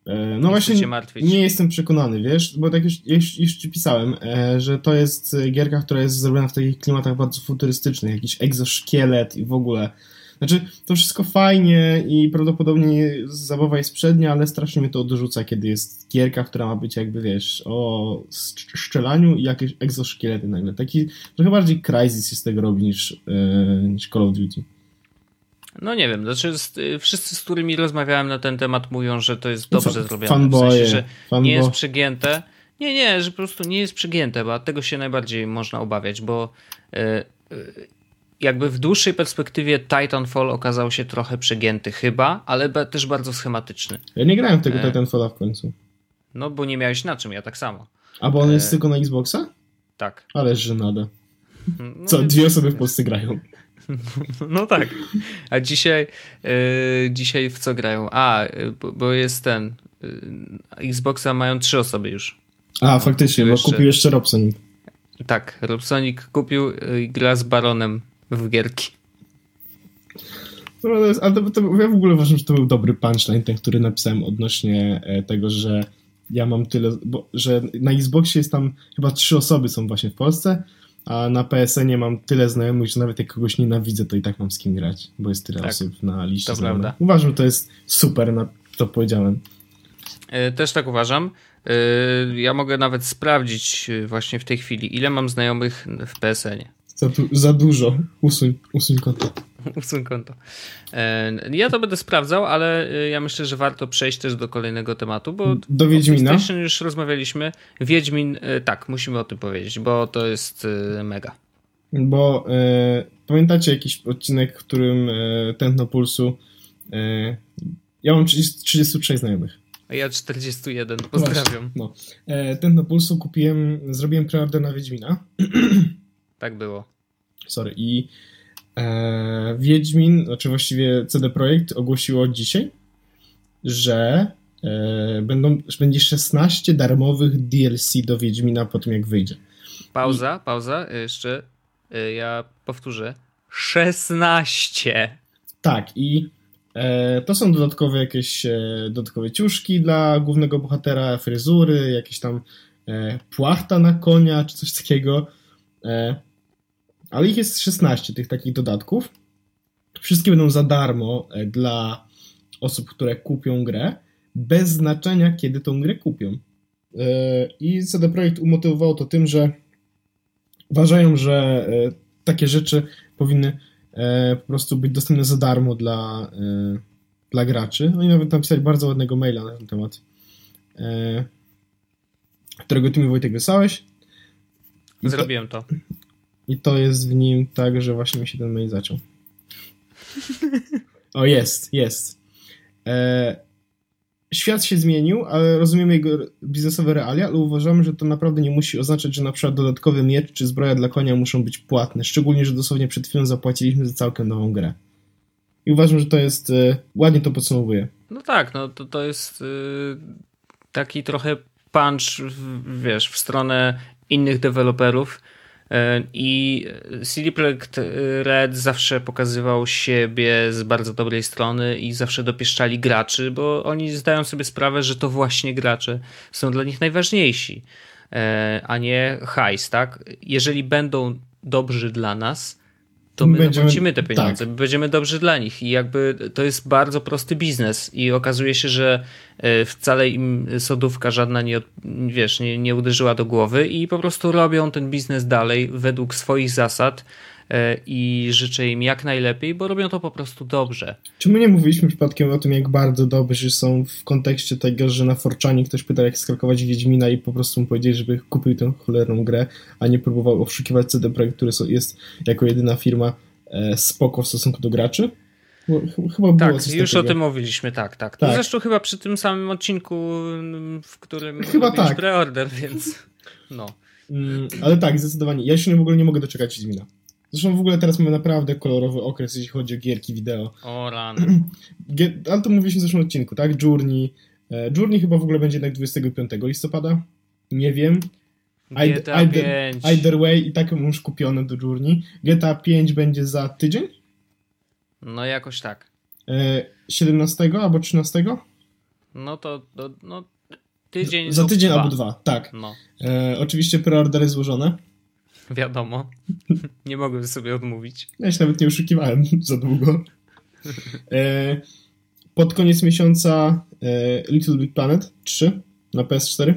E, no właśnie, nie jestem przekonany, wiesz, bo tak już, już, już ci pisałem, e, że to jest gierka, która jest zrobiona w takich klimatach bardzo futurystycznych, jakiś egzoszkielet i w ogóle. Znaczy, to wszystko fajnie i prawdopodobnie zabawa jest przednia, ale strasznie mnie to odrzuca, kiedy jest gierka, która ma być jakby, wiesz, o szczelaniu i jakieś egzoszkielety nagle. Taki trochę bardziej Crysis się z tego robi niż, e, niż Call of Duty. No nie wiem, znaczy z, y, wszyscy, z którymi rozmawiałem na ten temat mówią, że to jest dobrze zrobione. Fanboye, w sensie, że fanbo... nie jest przegięte. Nie, nie, że po prostu nie jest przegięte, bo tego się najbardziej można obawiać, bo y, y, jakby w dłuższej perspektywie Titanfall okazał się trochę przegięty chyba, ale też bardzo schematyczny. Ja nie grałem w tego e... Titanfalla w końcu. No bo nie miałeś na czym, ja tak samo. A bo on jest e... tylko na Xboxa? Tak. Ale żenada. No, Co, dwie osoby w Polsce grają. [laughs] No tak. A dzisiaj, yy, dzisiaj w co grają? A, bo, bo jest ten. Yy, Xboxa mają trzy osoby już. A, faktycznie, bo jeszcze... kupił jeszcze Robsonik. Tak, Robsonik kupił i gra z Baronem w gierki. No, ale to, to, ja w ogóle uważam, że to był dobry punchline, ten, który napisałem odnośnie e, tego, że ja mam tyle, bo, że na Xboxie jest tam chyba trzy osoby są właśnie w Polsce, a na PSN-ie mam tyle znajomych, że nawet jak kogoś nienawidzę, to i tak mam z kim grać, bo jest tyle tak, osób na liście to znajomych. Prawda. Uważam, że to jest super, na to powiedziałem. E, też tak uważam. E, ja mogę nawet sprawdzić e, właśnie w tej chwili, ile mam znajomych w PSN-ie. Za, za dużo. Usuń, usuń konto. [laughs] Usuń konto. Ja to będę sprawdzał, ale ja myślę, że warto przejść też do kolejnego tematu, bo do Wiedźmina. PlayStation już rozmawialiśmy. Wiedźmin, tak, musimy o tym powiedzieć, bo to jest mega. Bo e, pamiętacie jakiś odcinek, w którym e, Tętno Pulsu e, ja mam 30, 36 znajomych. A ja 41, pozdrawiam. No. E, Tętno Pulsu kupiłem, zrobiłem preorder na Wiedźmina. [clears throat] Tak było. Sorry. I e, Wiedźmin, znaczy właściwie CD Projekt ogłosiło dzisiaj, że e, będą, będzie 16 darmowych DLC do Wiedźmina po tym, jak wyjdzie. Pauza, I... pauza. Jeszcze e, ja powtórzę. 16! Tak, i e, to są dodatkowe jakieś e, dodatkowe ciuszki dla głównego bohatera, fryzury, jakieś tam e, płachta na konia, czy coś takiego. E, ale ich jest 16 tych takich dodatków. Wszystkie będą za darmo e, dla osób, które kupią grę, bez znaczenia, kiedy tą grę kupią. E, I CD Projekt umotywował to tym, że uważają, że takie rzeczy powinny po prostu być dostępne za darmo dla, dla graczy. Oni nawet napisali bardzo ładnego maila na ten temat, którego ty mi Wojtek wysłałeś. Zrobiłem to. I to jest w nim tak, że właśnie mi się ten mail zaczął. O, jest, jest. E, świat się zmienił, ale rozumiemy jego biznesowe realia, ale uważamy, że to naprawdę nie musi oznaczać, że na przykład dodatkowy miecz czy zbroja dla konia muszą być płatne. Szczególnie, że dosłownie przed chwilą zapłaciliśmy za całkiem nową grę. I uważam, że to jest. E, ładnie to podsumowuje. No tak, no to, to jest y, taki trochę punch, w, wiesz, w stronę innych deweloperów E, I CD Projekt Red zawsze pokazywał siebie z bardzo dobrej strony i zawsze dopieszczali graczy, bo oni zdają sobie sprawę, że to właśnie gracze są dla nich najważniejsi, e, a nie hajs, tak? Jeżeli będą dobrzy dla nas, to my będziemy, te pieniądze, tak. będziemy dobrzy dla nich. I jakby to jest bardzo prosty biznes. I okazuje się, że e, wcale im sodówka żadna nie, wiesz, nie, nie uderzyła do głowy i po prostu robią ten biznes dalej według swoich zasad i życzę im jak najlepiej, bo robią to po prostu dobrze. Czy my nie mówiliśmy przypadkiem o tym, jak bardzo dobrzy są w kontekście tego, że na Forczanie ktoś pytał, jak skalkować Wiedźmina i po prostu mu powiedzieli, żeby kupił tę cholerną grę, a nie próbował oszukiwać CD Projekt, który jest jako jedyna firma e, spoko w stosunku do graczy? Chyba było tak, już takiego. o tym mówiliśmy, tak, tak. tak. Zresztą chyba przy tym samym odcinku, w którym chyba tak. preorder, więc no. Mm, ale tak, zdecydowanie. Ja się w ogóle nie mogę doczekać Wiedźmina. Zresztą w ogóle teraz mamy naprawdę kolorowy okres, jeśli chodzi o gierki wideo. O rany. [clears throat] Ale to mówiliśmy w zeszłym odcinku, tak? Journey. E, Journey chyba w ogóle będzie jednak 25 listopada. Nie wiem. GTA either, 5. either way i tak już kupione do Journey. GTA 5 będzie za tydzień? No jakoś tak. 17 e, albo 13? No to, to no, tydzień. Za tydzień dwa. albo dwa, tak. No. E, oczywiście preordery złożone. [laughs] Wiadomo. [laughs] nie mogłem sobie odmówić. Ja się nawet nie oszukiwałem [laughs] za długo. E, pod koniec miesiąca e, Little Big Planet 3 na PS4.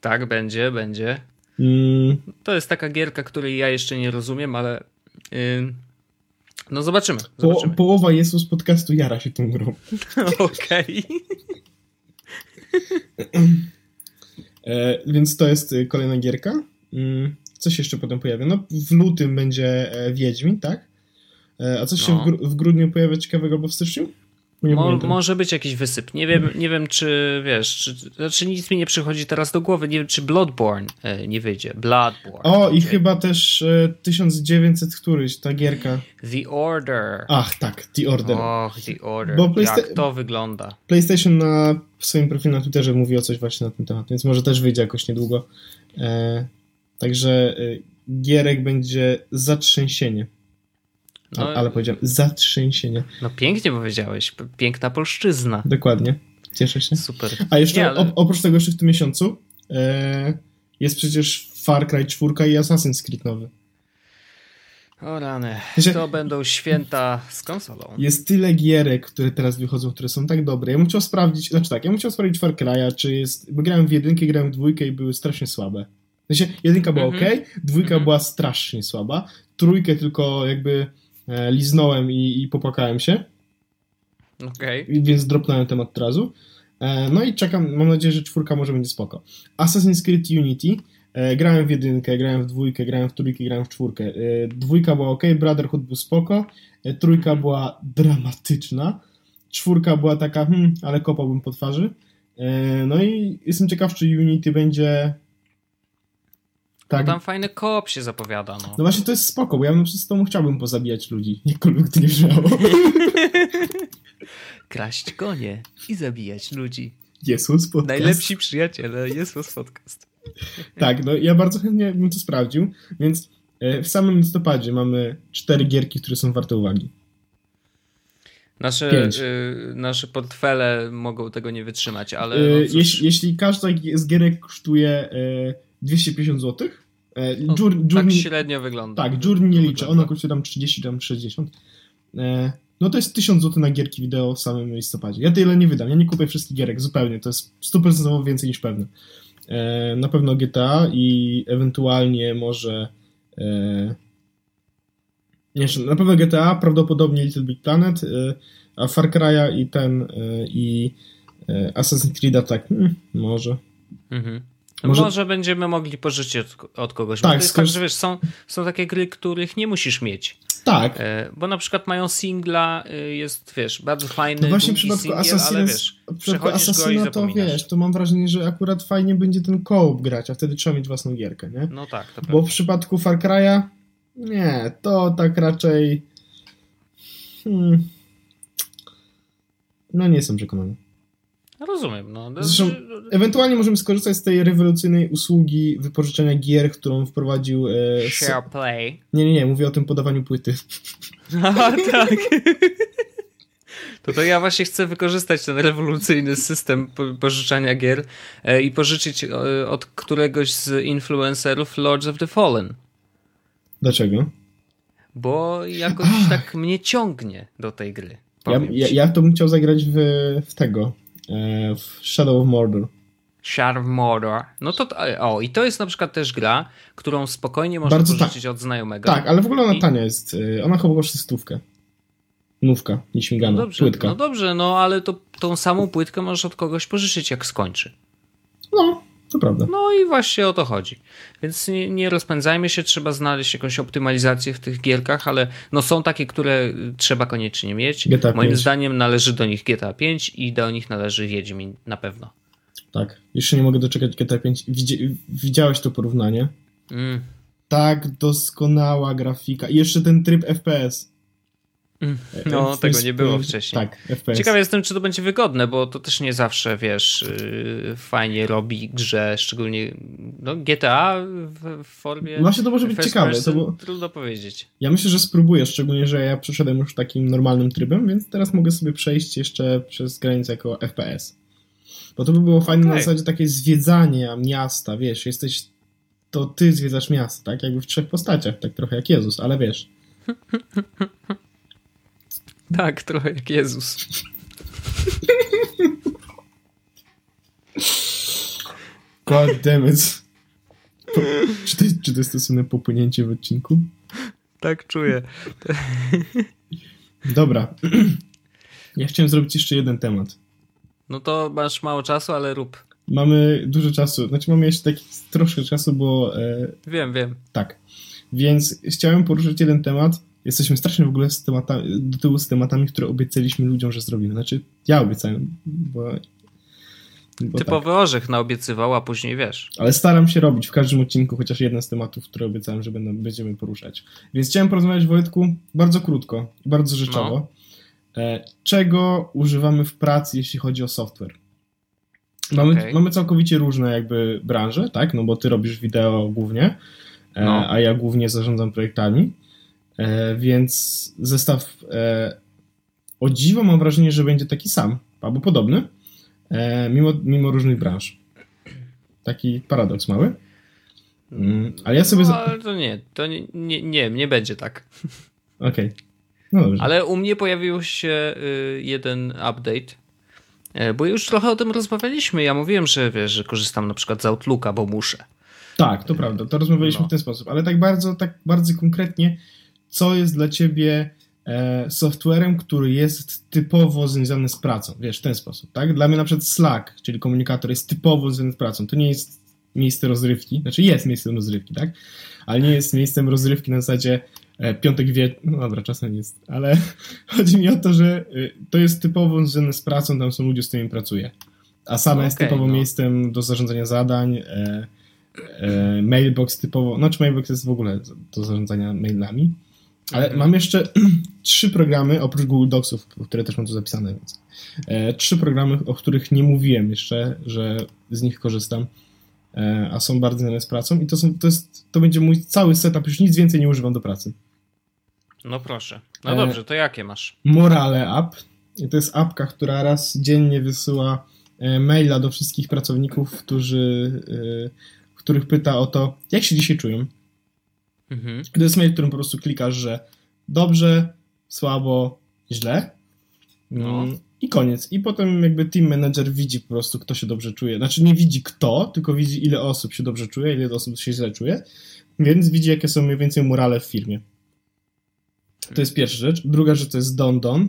Tak, będzie, będzie. Mm. To jest taka gierka, której ja jeszcze nie rozumiem, ale yy, no zobaczymy. zobaczymy. Po, połowa Jezus podcastu jara się tą grą. Okej. e, więc to jest kolejna gierka. Mm. Co się jeszcze potem pojawia? No w lutym będzie e, Wiedźmin, tak? E, a no. się w, no. gr w, grudniu pojawia ciekawego albo w styczniu? Mo może być jakiś wysyp. Nie wiem, nie wiem czy wiesz, czy, znaczy nic mi nie przychodzi teraz do głowy. Nie wiem, czy Bloodborne e, nie wyjdzie. Bloodborne. O, i chyba też e, 1900 któryś, ta gierka. The Order. Ach, tak, The Order. Och, The Order. Bo Jak to wygląda? PlayStation na swoim profilu na Twitterze mówi o coś właśnie na ten temat, więc może też wyjdzie jakoś niedługo. E, Także y, Gierek będzie zatrzęsienie. No, ale powiedziałem zatrzęsienie. No pięknie powiedziałeś. Piękna polszczyzna. Dokładnie. Cieszę się. Super. A jeszcze Nie, ale... oprócz tego jeszcze w tym miesiącu e, jest przecież Far Cry 4 i Assassin's Creed nowy. O rany, znaczy, to będą święta z konsolą. Jest tyle gierek, które teraz wychodzą, które są tak dobre. Ja bym chciał sprawdzić, znaczy tak, ja bym chciał sprawdzić Far Cry'a, czy jest, bo grałem w jedynkę, grałem w dwójkę i były strasznie słabe. Sensie, jedynka była mm -hmm. ok, dwójka mm -hmm. była strasznie słaba, trójkę tylko jakby e, liznąłem i, i popłakałem się. Okay. Więc dropnąłem temat od razu. E, no i czekam, mam nadzieję, że czwórka może będzie spoko. Assassin's Creed Unity. E, grałem w jedynkę, grałem w dwójkę, grałem w trójkę, grałem w czwórkę. E, dwójka była ok, Brotherhood był spoko, e, trójka -hmm. była dramatyczna, czwórka była taka, hmm, ale kopałbym po twarzy. E, no i jestem ciekaw, czy Unity będzie tak. No tam fajny koop się zapowiada. No. no właśnie to jest spoko, bo ja bym przez to chciałbym pozabijać ludzi. Jakkolwiek to nie brzmiało. [laughs] Kraść konie i zabijać ludzi. Jesus podcast. Najlepsi przyjaciele, Jesus podcast. [laughs] tak, no ja bardzo chętnie bym to sprawdził, więc e, w samym listopadzie mamy cztery gierki, które są warte uwagi. Nasze, y, nasze portfele mogą tego nie wytrzymać, ale. Y, no jeśli, jeśli każda z gierek kosztuje y, 250 zł. E, Journey, tak średnio wygląda. Tak, Journey nie liczę, ona kosztuje tam 30, tam 60. E, no to jest 1000 zł na gierki wideo w samym listopadzie. Ja tyle nie wydam, ja nie kupię wszystkich gierek zupełnie, to jest 100% więcej niż pewne. E, na pewno GTA i ewentualnie może nie, na pewno GTA, prawdopodobnie Little Big Planet, a Far Cry'a i ten i Assassin's Creed'a tak, hmm, może. Mhm. Może... Może będziemy mogli pożyczyć od, od kogoś. Tak, skoro... tak, że wiesz, są, są takie gry, których nie musisz mieć. Tak. E, bo na przykład mają singla, e, jest, wiesz, bardzo fajny. No właśnie w przypadku Assassina, w przypadku Assassina to wiesz, to mam wrażenie, że akurat fajnie będzie ten koop grać, a wtedy trzeba mieć własną gierkę, nie? No tak, to Bo prawda. w przypadku Far Cry'a nie, to tak raczej. Hmm, no nie jestem przekonany. Rozumiem. No. Zresztą ewentualnie możemy skorzystać z tej rewolucyjnej usługi wypożyczenia gier, którą wprowadził... E, Share Play. Nie, nie, nie, mówię o tym podawaniu płyty. [laughs] A, tak. [laughs] To to ja właśnie chcę wykorzystać ten rewolucyjny system pożyczania gier e, i pożyczyć e, od któregoś z influencerów Lords of the Fallen. Dlaczego? Bo jakoś Ach. tak mnie ciągnie do tej gry. Ja, ja, ja, to bym chciał zagrać w, w tego, w Shadow of Mordor. Shadow of Mordor. No to, o, i to jest na przykład też gra, którą spokojnie można Bardzo pożyczyć ta... od znajomego. Tak, ale w ogóle ona I... tania jest. Ona chyba kosztuje stówkę. Nówka, nieśmigana, no dobrze, płytka. No dobrze, no ale to tą samą płytkę możesz od kogoś pożyczyć, jak skończy. No, to prawda. No i właśnie o to chodzi. Więc nie, nie, rozpędzajmy się, trzeba znaleźć jakąś optymalizację w tych gierkach, ale no są takie, które trzeba koniecznie mieć. GTA Moim 5. zdaniem należy do nich GTA 5 i do nich należy Wiedźmin na pewno. Tak, jeszcze nie mogę doczekać GTA 5. widziałeś to porównanie? Mm. Tak doskonała grafika. I jeszcze ten tryb FPS. Mm. No, tego nie było wcześniej. Tak, FPS. Ciekawy jestem, czy to będzie wygodne, bo to też nie zawsze, wiesz, yy, fajnie robi grze, szczególnie no, GTA w, formie. Właśnie to może być ciekawe. To było... Trudno powiedzieć. Ja myślę, że spróbuję, szczególnie, że ja przeszedłem już takim normalnym trybem, więc teraz mogę sobie przejść jeszcze przez granicę jako FPS. Bo to by było fajne okay. na zasadzie takie zwiedzanie miasta, wiesz, jesteś. To ty zwiedzasz miasto, tak? Jakby w trzech postaciach, tak trochę jak Jezus, ale wiesz. [laughs] Tak, trochę jak Jezus. God damn it. Po, czy, to, czy to jest to słynne popłynięcie w odcinku? Tak czuję. Dobra. [clears throat] Ja chciałem zrobić jeszcze jeden temat. No to masz mało czasu, ale rób. Mamy dużo czasu. Znaczy mamy jeszcze taki troszkę czasu, bo... E, wiem, wiem. Tak. Więc chciałem poruszyć jeden temat, jesteśmy strasznie w ogóle z tematami, do tyłu z tematami, które obiecaliśmy ludziom, że zrobimy. Znaczy, ja obiecałem, bo... bo Typowy tak. orzech naobiecywał, a później wiesz. Ale staram się robić w każdym odcinku chociaż jeden z tematów, które obiecałem, że będą, będziemy poruszać. Więc chciałem porozmawiać, Wojtku, bardzo krótko i bardzo rzeczowo. No. E, czego używamy w pracy, jeśli chodzi o software? Mamy, okay. mamy całkowicie różne jakby branże, tak? No bo ty robisz wideo głównie, e, no. a ja głównie zarządzam projektami. E, więc zestaw e, o dziwo mam wrażenie, że będzie taki sam, albo podobny, e, mimo, mimo różnych branż. Taki paradoks mały. Mm, ale ja sobie. No, ale to nie, to nie, nie, nie, nie będzie tak. Okej. Okay. No dobrze. Ale u mnie pojawił się y, jeden update, bo już trochę o tym rozmawialiśmy. Ja mówiłem, że wiesz, że korzystam na przykład z Outlooka, bo muszę. Tak, to prawda. To rozmawialiśmy no. w ten sposób, ale tak bardzo, tak bardzo konkretnie co jest dla ciebie e, softwarem, który jest typowo związany z pracą, wiesz, w ten sposób, tak? Dla mnie na przykład Slack, czyli komunikator jest typowo związany z pracą, to nie jest miejsce rozrywki, znaczy jest miejscem rozrywki, tak? Ale nie jest miejscem rozrywki na zasadzie e, piątek wie, no dobra, czasem jest, ale [laughs] chodzi mi o to, że e, to jest typowo związane z pracą, tam są ludzie, z którymi pracuję. A sama okay, jest typowo no. miejscem do zarządzania zadań, e, e, mailbox typowo, znaczy mailbox jest w ogóle do zarządzania mailami, ale mhm. mam jeszcze [clears throat] trzy programy, oprócz Google Docsów, które też mam tu zapisane, więc e, trzy programy, o których nie mówiłem jeszcze, że z nich korzystam, e, a są bardzo związane z pracą i to, są, to, jest, to będzie mój cały setup, już nic więcej nie używam do pracy. No proszę. No e, dobrze, to jakie masz? Morale App. I to jest apka, która raz dziennie wysyła e, maila do wszystkich pracowników, którzy, e, których pyta o to, jak się dzisiaj czują. Mhm. To jest mail, w którym po prostu klikasz, że dobrze, słabo, źle. No. Mm, I koniec. I potem jakby team manager widzi po prostu, kto się dobrze czuje. Znaczy nie widzi kto, tylko widzi ile osób się dobrze czuje, ile osób się źle czuje. Więc widzi, jakie są mniej więcej morale w firmie. To jest pierwsza rzecz. Druga rzecz to jest Don Don.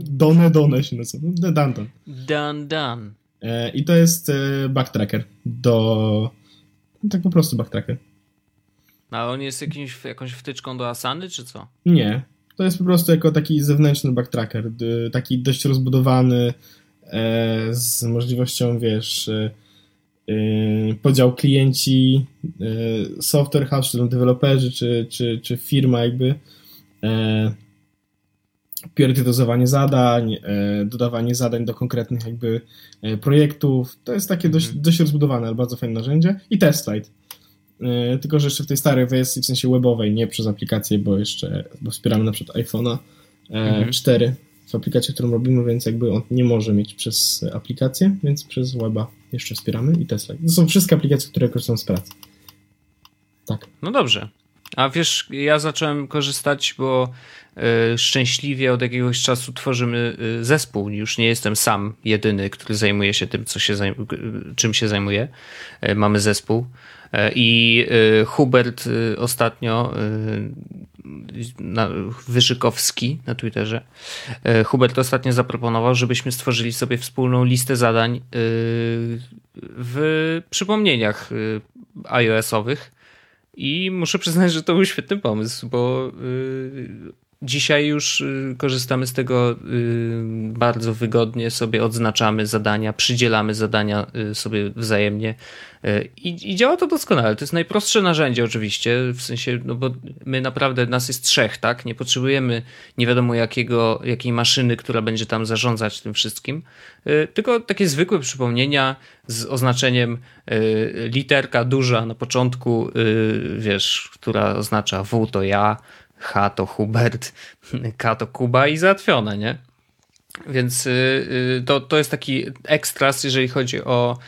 Done Done się nazywa. Don Don. Don Don. E, I to jest e, backtracker do... Tak po prostu backtracker. No, ale on jest jakimś, jakąś wtyczką do Asany, czy co? Nie. To jest po prostu jako taki zewnętrzny backtracker, taki dość rozbudowany e, z możliwością, wiesz, e, e, podział klienci, software house, czy deweloperzy, czy, czy, czy firma jakby priorytetyzowanie zadań, dodawanie zadań do konkretnych jakby projektów. To jest takie dość, dość rozbudowane, ale bardzo fajne narzędzie. I TestFlight. E, tylko, że jeszcze w tej starej wersji, w sensie webowej, nie przez aplikację, bo jeszcze bo wspieramy na przykład iPhone'a mhm. 4 w aplikacji, którą robimy, więc jakby on nie może mieć przez aplikację, więc przez weba jeszcze wspieramy i TestFlight. To są wszystkie aplikacje, które korzystają z pracy. Tak. No dobrze. A wiesz, ja zacząłem korzystać, bo y, szczęśliwie od jakiegoś czasu tworzymy y, zespół. Już nie jestem sam jedyny, który zajmuje się tym, co się czym się zajmuje. Y, mamy zespół. I Hubert ostatnio, na, Wyżykowski na Twitterze, Hubert ostatnio zaproponował, żebyśmy stworzyli sobie wspólną listę zadań w przypomnieniach iOS-owych i muszę przyznać, że to był świetny pomysł, bo yy, dzisiaj już yy, korzystamy z tego yy, bardzo wygodnie, sobie odznaczamy zadania, przydzielamy zadania y, sobie wzajemnie y, i, i, działa to doskonale. To jest najprostsze narzędzie oczywiście, w sensie, no bo my naprawdę, nas jest trzech, tak? Nie potrzebujemy nie wiadomo jakiego, jakiej maszyny, która będzie tam zarządzać tym wszystkim, y, tylko takie zwykłe przypomnienia, z oznaczeniem y, literka duża na początku, y, wiesz, która oznacza W to ja, H to Hubert, K to Kuba i załatwione, nie? Więc y, to, to jest taki ekstras, jeżeli chodzi o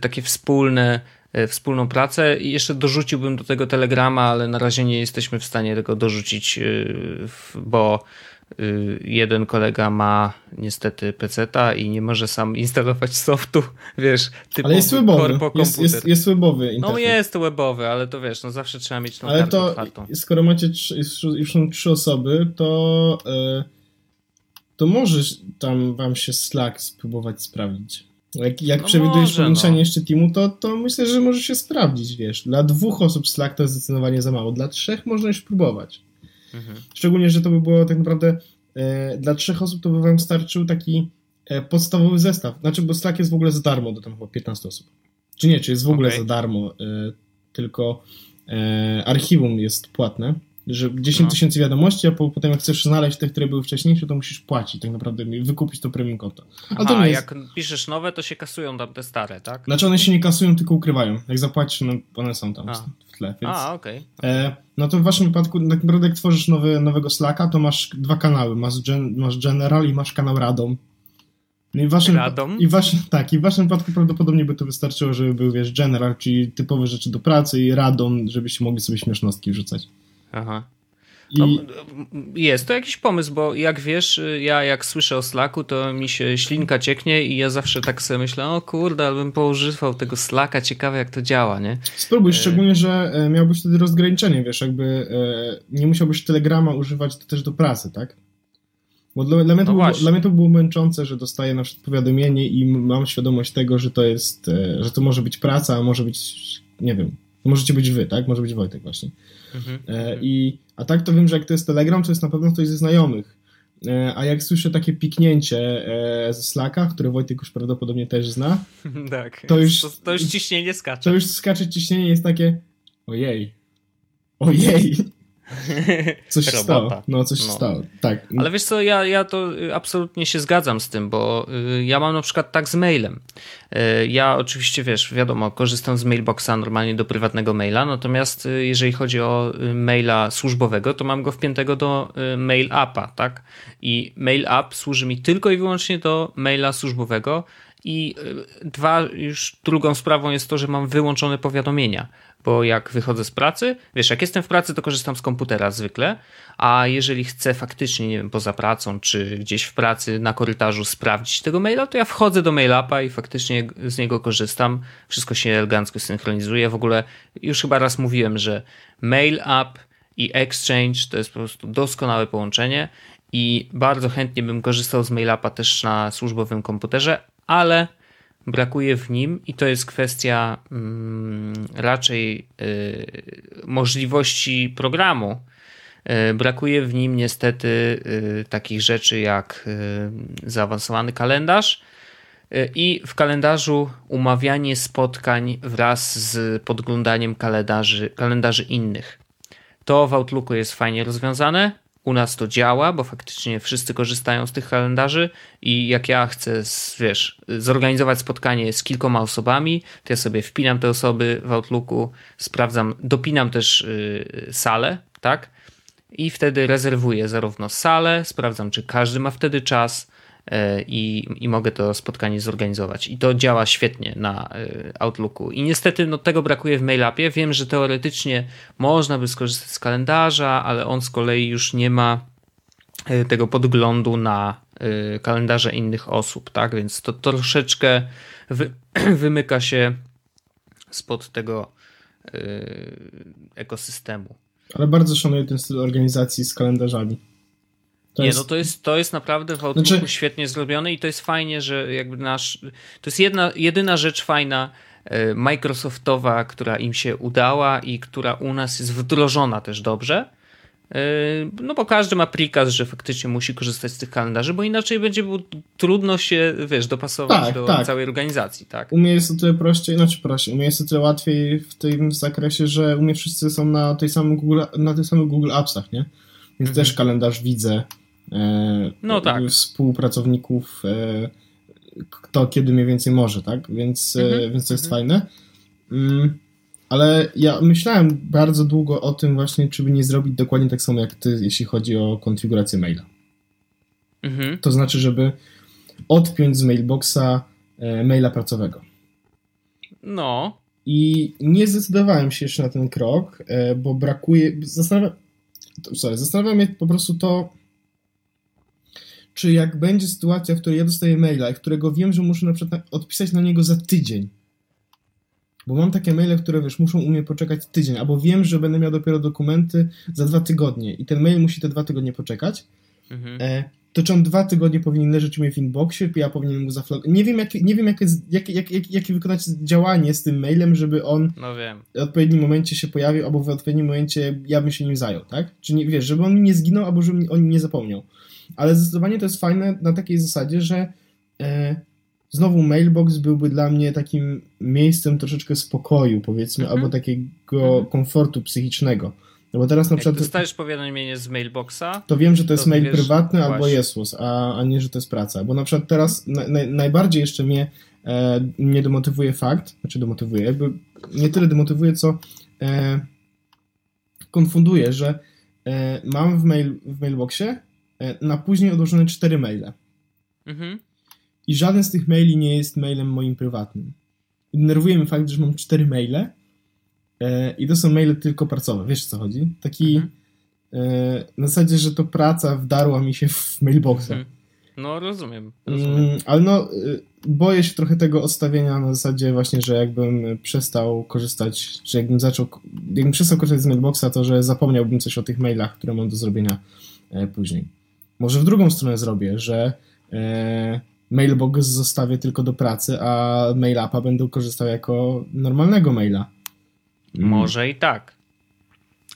takie wspólne, wspólną pracę i jeszcze dorzuciłbym do tego telegrama, ale na razie nie jesteśmy w stanie tego dorzucić, bo Y, jeden kolega ma niestety peceta i nie może sam instalować softu, [laughs] wiesz, typu Ale jest webowy, jest, jest, jest webowy interfejs. No jest webowy, ale to wiesz, no zawsze trzeba mieć tą Ale to, otwartą. skoro macie już są trzy osoby, to yy, to może tam wam się Slack spróbować sprawdzić. Jak, jak no przewidujesz połączenie no. jeszcze teamu, to, to myślę, że może się sprawdzić, wiesz. Dla dwóch osób Slack to jest zdecydowanie za mało, dla trzech można już próbować. Mhm. Szczególnie, że to by było tak naprawdę e, dla trzech osób to by wam starczył taki e, podstawowy zestaw. Znaczy, bo Slack jest w ogóle za darmo do tam chyba 15 osób. Czy nie, czy jest w ogóle okay. za darmo, e, tylko e, archiwum jest płatne, że 10 no. tysięcy wiadomości, a po, potem jak chcesz znaleźć te, które były wcześniejsze, to musisz płacić tak naprawdę, wykupić to premium konto. A to nie jest... jak piszesz nowe, to się kasują tam te stare, tak? Znaczy one się nie kasują, tylko ukrywają. Jak zapłacisz, no, one są tam. A tle. Więc, A, okej. Okay. E, no to w waszym wypadku, tak naprawdę jak tworzysz nowy, nowego Slacka, to masz dwa kanały. Masz, gen, masz General i masz kanał Radom. No i waszym, Radom? I waszym, tak, i w waszym wypadku prawdopodobnie by to wystarczyło, żeby był, wiesz, General, czyli typowe rzeczy do pracy i Radom, żebyście mogli sobie śmiesznostki wrzucać. Aha. I... No, jest to jakiś pomysł, bo jak wiesz, ja jak słyszę o Slacku, to mi się ślinka cieknie i ja zawsze tak sobie myślę, o kurde, ale bym poużywał tego Slacka, ciekawe jak to działa, nie? Spróbuj, e... szczególnie, że e, miałbyś wtedy rozgraniczenie, wiesz, jakby e, nie musiałbyś Telegrama używać też do pracy, tak? Bo dla, dla, mnie no było, dla, mnie to było męczące, że dostaję na przykład powiadomienie i mam świadomość tego, że to jest, że to może być praca, a może być, nie wiem, możecie być wy, tak? Może być Wojtek właśnie. Mhm. E, I, a tak to wiem, że jak to jest Telegram, to jest na pewno ktoś ze znajomych. E, a jak słyszę takie piknięcie e, ze Slacka, które Wojtek już prawdopodobnie też zna, [laughs] tak, to już, to, to już ciśnienie skacze. To już skacze ciśnienie jest takie ojej, ojej. [laughs] Coś się stało. No, coś się no. stało. Tak. Ale wiesz co, ja, ja to y, absolutnie się zgadzam z tym, bo y, ja mam na przykład tak z mailem. Y, ja oczywiście, wiesz, wiadomo, korzystam z mailboxa normalnie do prywatnego maila, natomiast jeżeli chodzi o maila służbowego, to mam go wpiętego do mail appa, tak? I mail app służy mi tylko i wyłącznie do maila służbowego. I dwa, już drugą sprawą jest to, że mam wyłączone powiadomienia bo jak wychodzę z pracy, wiesz, jak jestem w pracy, to korzystam z komputera zwykle, a jeżeli chcę faktycznie, nie wiem, poza pracą, czy gdzieś w pracy na korytarzu sprawdzić tego maila, to ja wchodzę do mailapa i faktycznie z niego korzystam. Wszystko się elegancko synchronizuje. W ogóle już chyba raz mówiłem, że mail app i Exchange to jest po prostu doskonałe połączenie i bardzo chętnie bym korzystał z mailapa też na służbowym komputerze, ale brakuje w nim i to jest kwestia mm, raczej y, możliwości programu. Y, brakuje w nim niestety y, takich rzeczy jak zaawansowany kalendarz i w kalendarzu umawianie spotkań wraz z podglądaniem kalendarzy, kalendarzy innych. To w Outlooku jest fajnie rozwiązane. U nas to działa, bo faktycznie wszyscy korzystają z tych kalendarzy i jak ja chcę, wiesz, zorganizować spotkanie z kilkoma osobami, to ja sobie wpinam te osoby w Outlooku, sprawdzam, dopinam też yy, salę, tak? I wtedy rezerwuję zarówno salę, sprawdzam, czy każdy ma wtedy czas, i, i mogę to spotkanie zorganizować. I to działa świetnie na e, Outlooku. I niestety no, tego brakuje w MailUpie. Wiem, że teoretycznie można by skorzystać z kalendarza, ale on z kolei już nie ma e, tego podglądu na kalendarze innych osób, tak? Więc to troszeczkę wy, [clears throat] wymyka się spod tego ekosystemu. Ale bardzo szanuję ten styl organizacji z kalendarzami. To nie, jest... no to jest, to jest naprawdę w Outlooku znaczy... świetnie zrobione i to jest fajnie, że jakby nasz. To jest jedna, jedyna rzecz fajna e, Microsoftowa, która im się udała i która u nas jest wdrożona też dobrze. E, no bo każdy ma prikaz, że faktycznie musi korzystać z tych kalendarzy, bo inaczej będzie było trudno się, wiesz, dopasować tak, do tak. całej organizacji, tak? U mnie jest o tyle prościej, znaczy prościej, u mnie jest o tyle łatwiej w tym zakresie, że u mnie wszyscy są na tej samym Google, na tych samych Google Appsach, nie? Więc mhm. też kalendarz widzę, no tak. współpracowników, e, kto kiedy mniej więcej może, tak? Więc, e, mhm. więc to jest mhm. fajne. Mm, ale ja myślałem bardzo długo o tym właśnie, czy by nie zrobić dokładnie tak samo jak ty, jeśli chodzi o konfigurację maila. Mhm. To znaczy, żeby odpiąć z mailboxa maila pracowego. No. I nie zdecydowałem się jeszcze na ten krok, bo brakuje. Zastanawiam, sorry, zastanawia mnie po prostu to, czy jak będzie sytuacja, w której ja dostaję maila, którego wiem, że muszę na przykład odpisać na niego za tydzień, bo mam takie maile, które wiesz, muszą u mnie poczekać tydzień, albo wiem, że będę miał dopiero dokumenty za dwa tygodnie i ten mail musi te dwa tygodnie poczekać, mhm. e, to czy on dwa tygodnie powinien leżeć u mnie w inboxie, ja powinienem go zaflogować. Nie wiem, jakie, nie wiem jakie, jakie, jakie, jakie wykonać działanie z tym mailem, żeby on no w odpowiednim momencie się pojawił, albo w odpowiednim momencie ja bym się nim zajął, tak? Czy nie, wiesz, żeby on mi nie zginął, albo żeby on mi nie zapomniał ale zdecydowanie to jest fajne na takiej zasadzie, że e, znowu mailbox byłby dla mnie takim miejscem troszeczkę spokoju, powiedzmy, mhm. albo takiego mhm. komfortu psychicznego. No bo teraz na Jak przykład. dostajesz powiadomienie z mailboxa. To wiem, że to jest to mail wiesz, prywatny właśnie. albo Jesłos, a, a nie, że to jest praca. Bo na przykład teraz na, na, najbardziej jeszcze mnie, e, mnie demotywuje fakt, znaczy demotywuje, jakby nie tyle demotywuje, co e, konfunduje, że e, mam w, mail, w mailboxie na później odłożone cztery maile. Mhm. I żaden z tych maili nie jest mailem moim prywatnym. Denerwuje mnie fakt, że mam cztery maile e, i to są maile tylko pracowe. Wiesz o co chodzi? Taki mhm. e, na zasadzie, że to praca wdarła mi się w mailboxa. Mhm. No, rozumiem. rozumiem. Mm, ale no, y, boję się trochę tego odstawienia na zasadzie właśnie, że jakbym przestał korzystać, czy jakbym zaczął, jakbym przestał korzystać z mailboxa, to że zapomniałbym coś o tych mailach, które mam do zrobienia później. Może w drugą stronę zrobię, że e, mailbox zostawię tylko do pracy, a mailapa będę korzystał jako normalnego maila. Mm. Może i tak.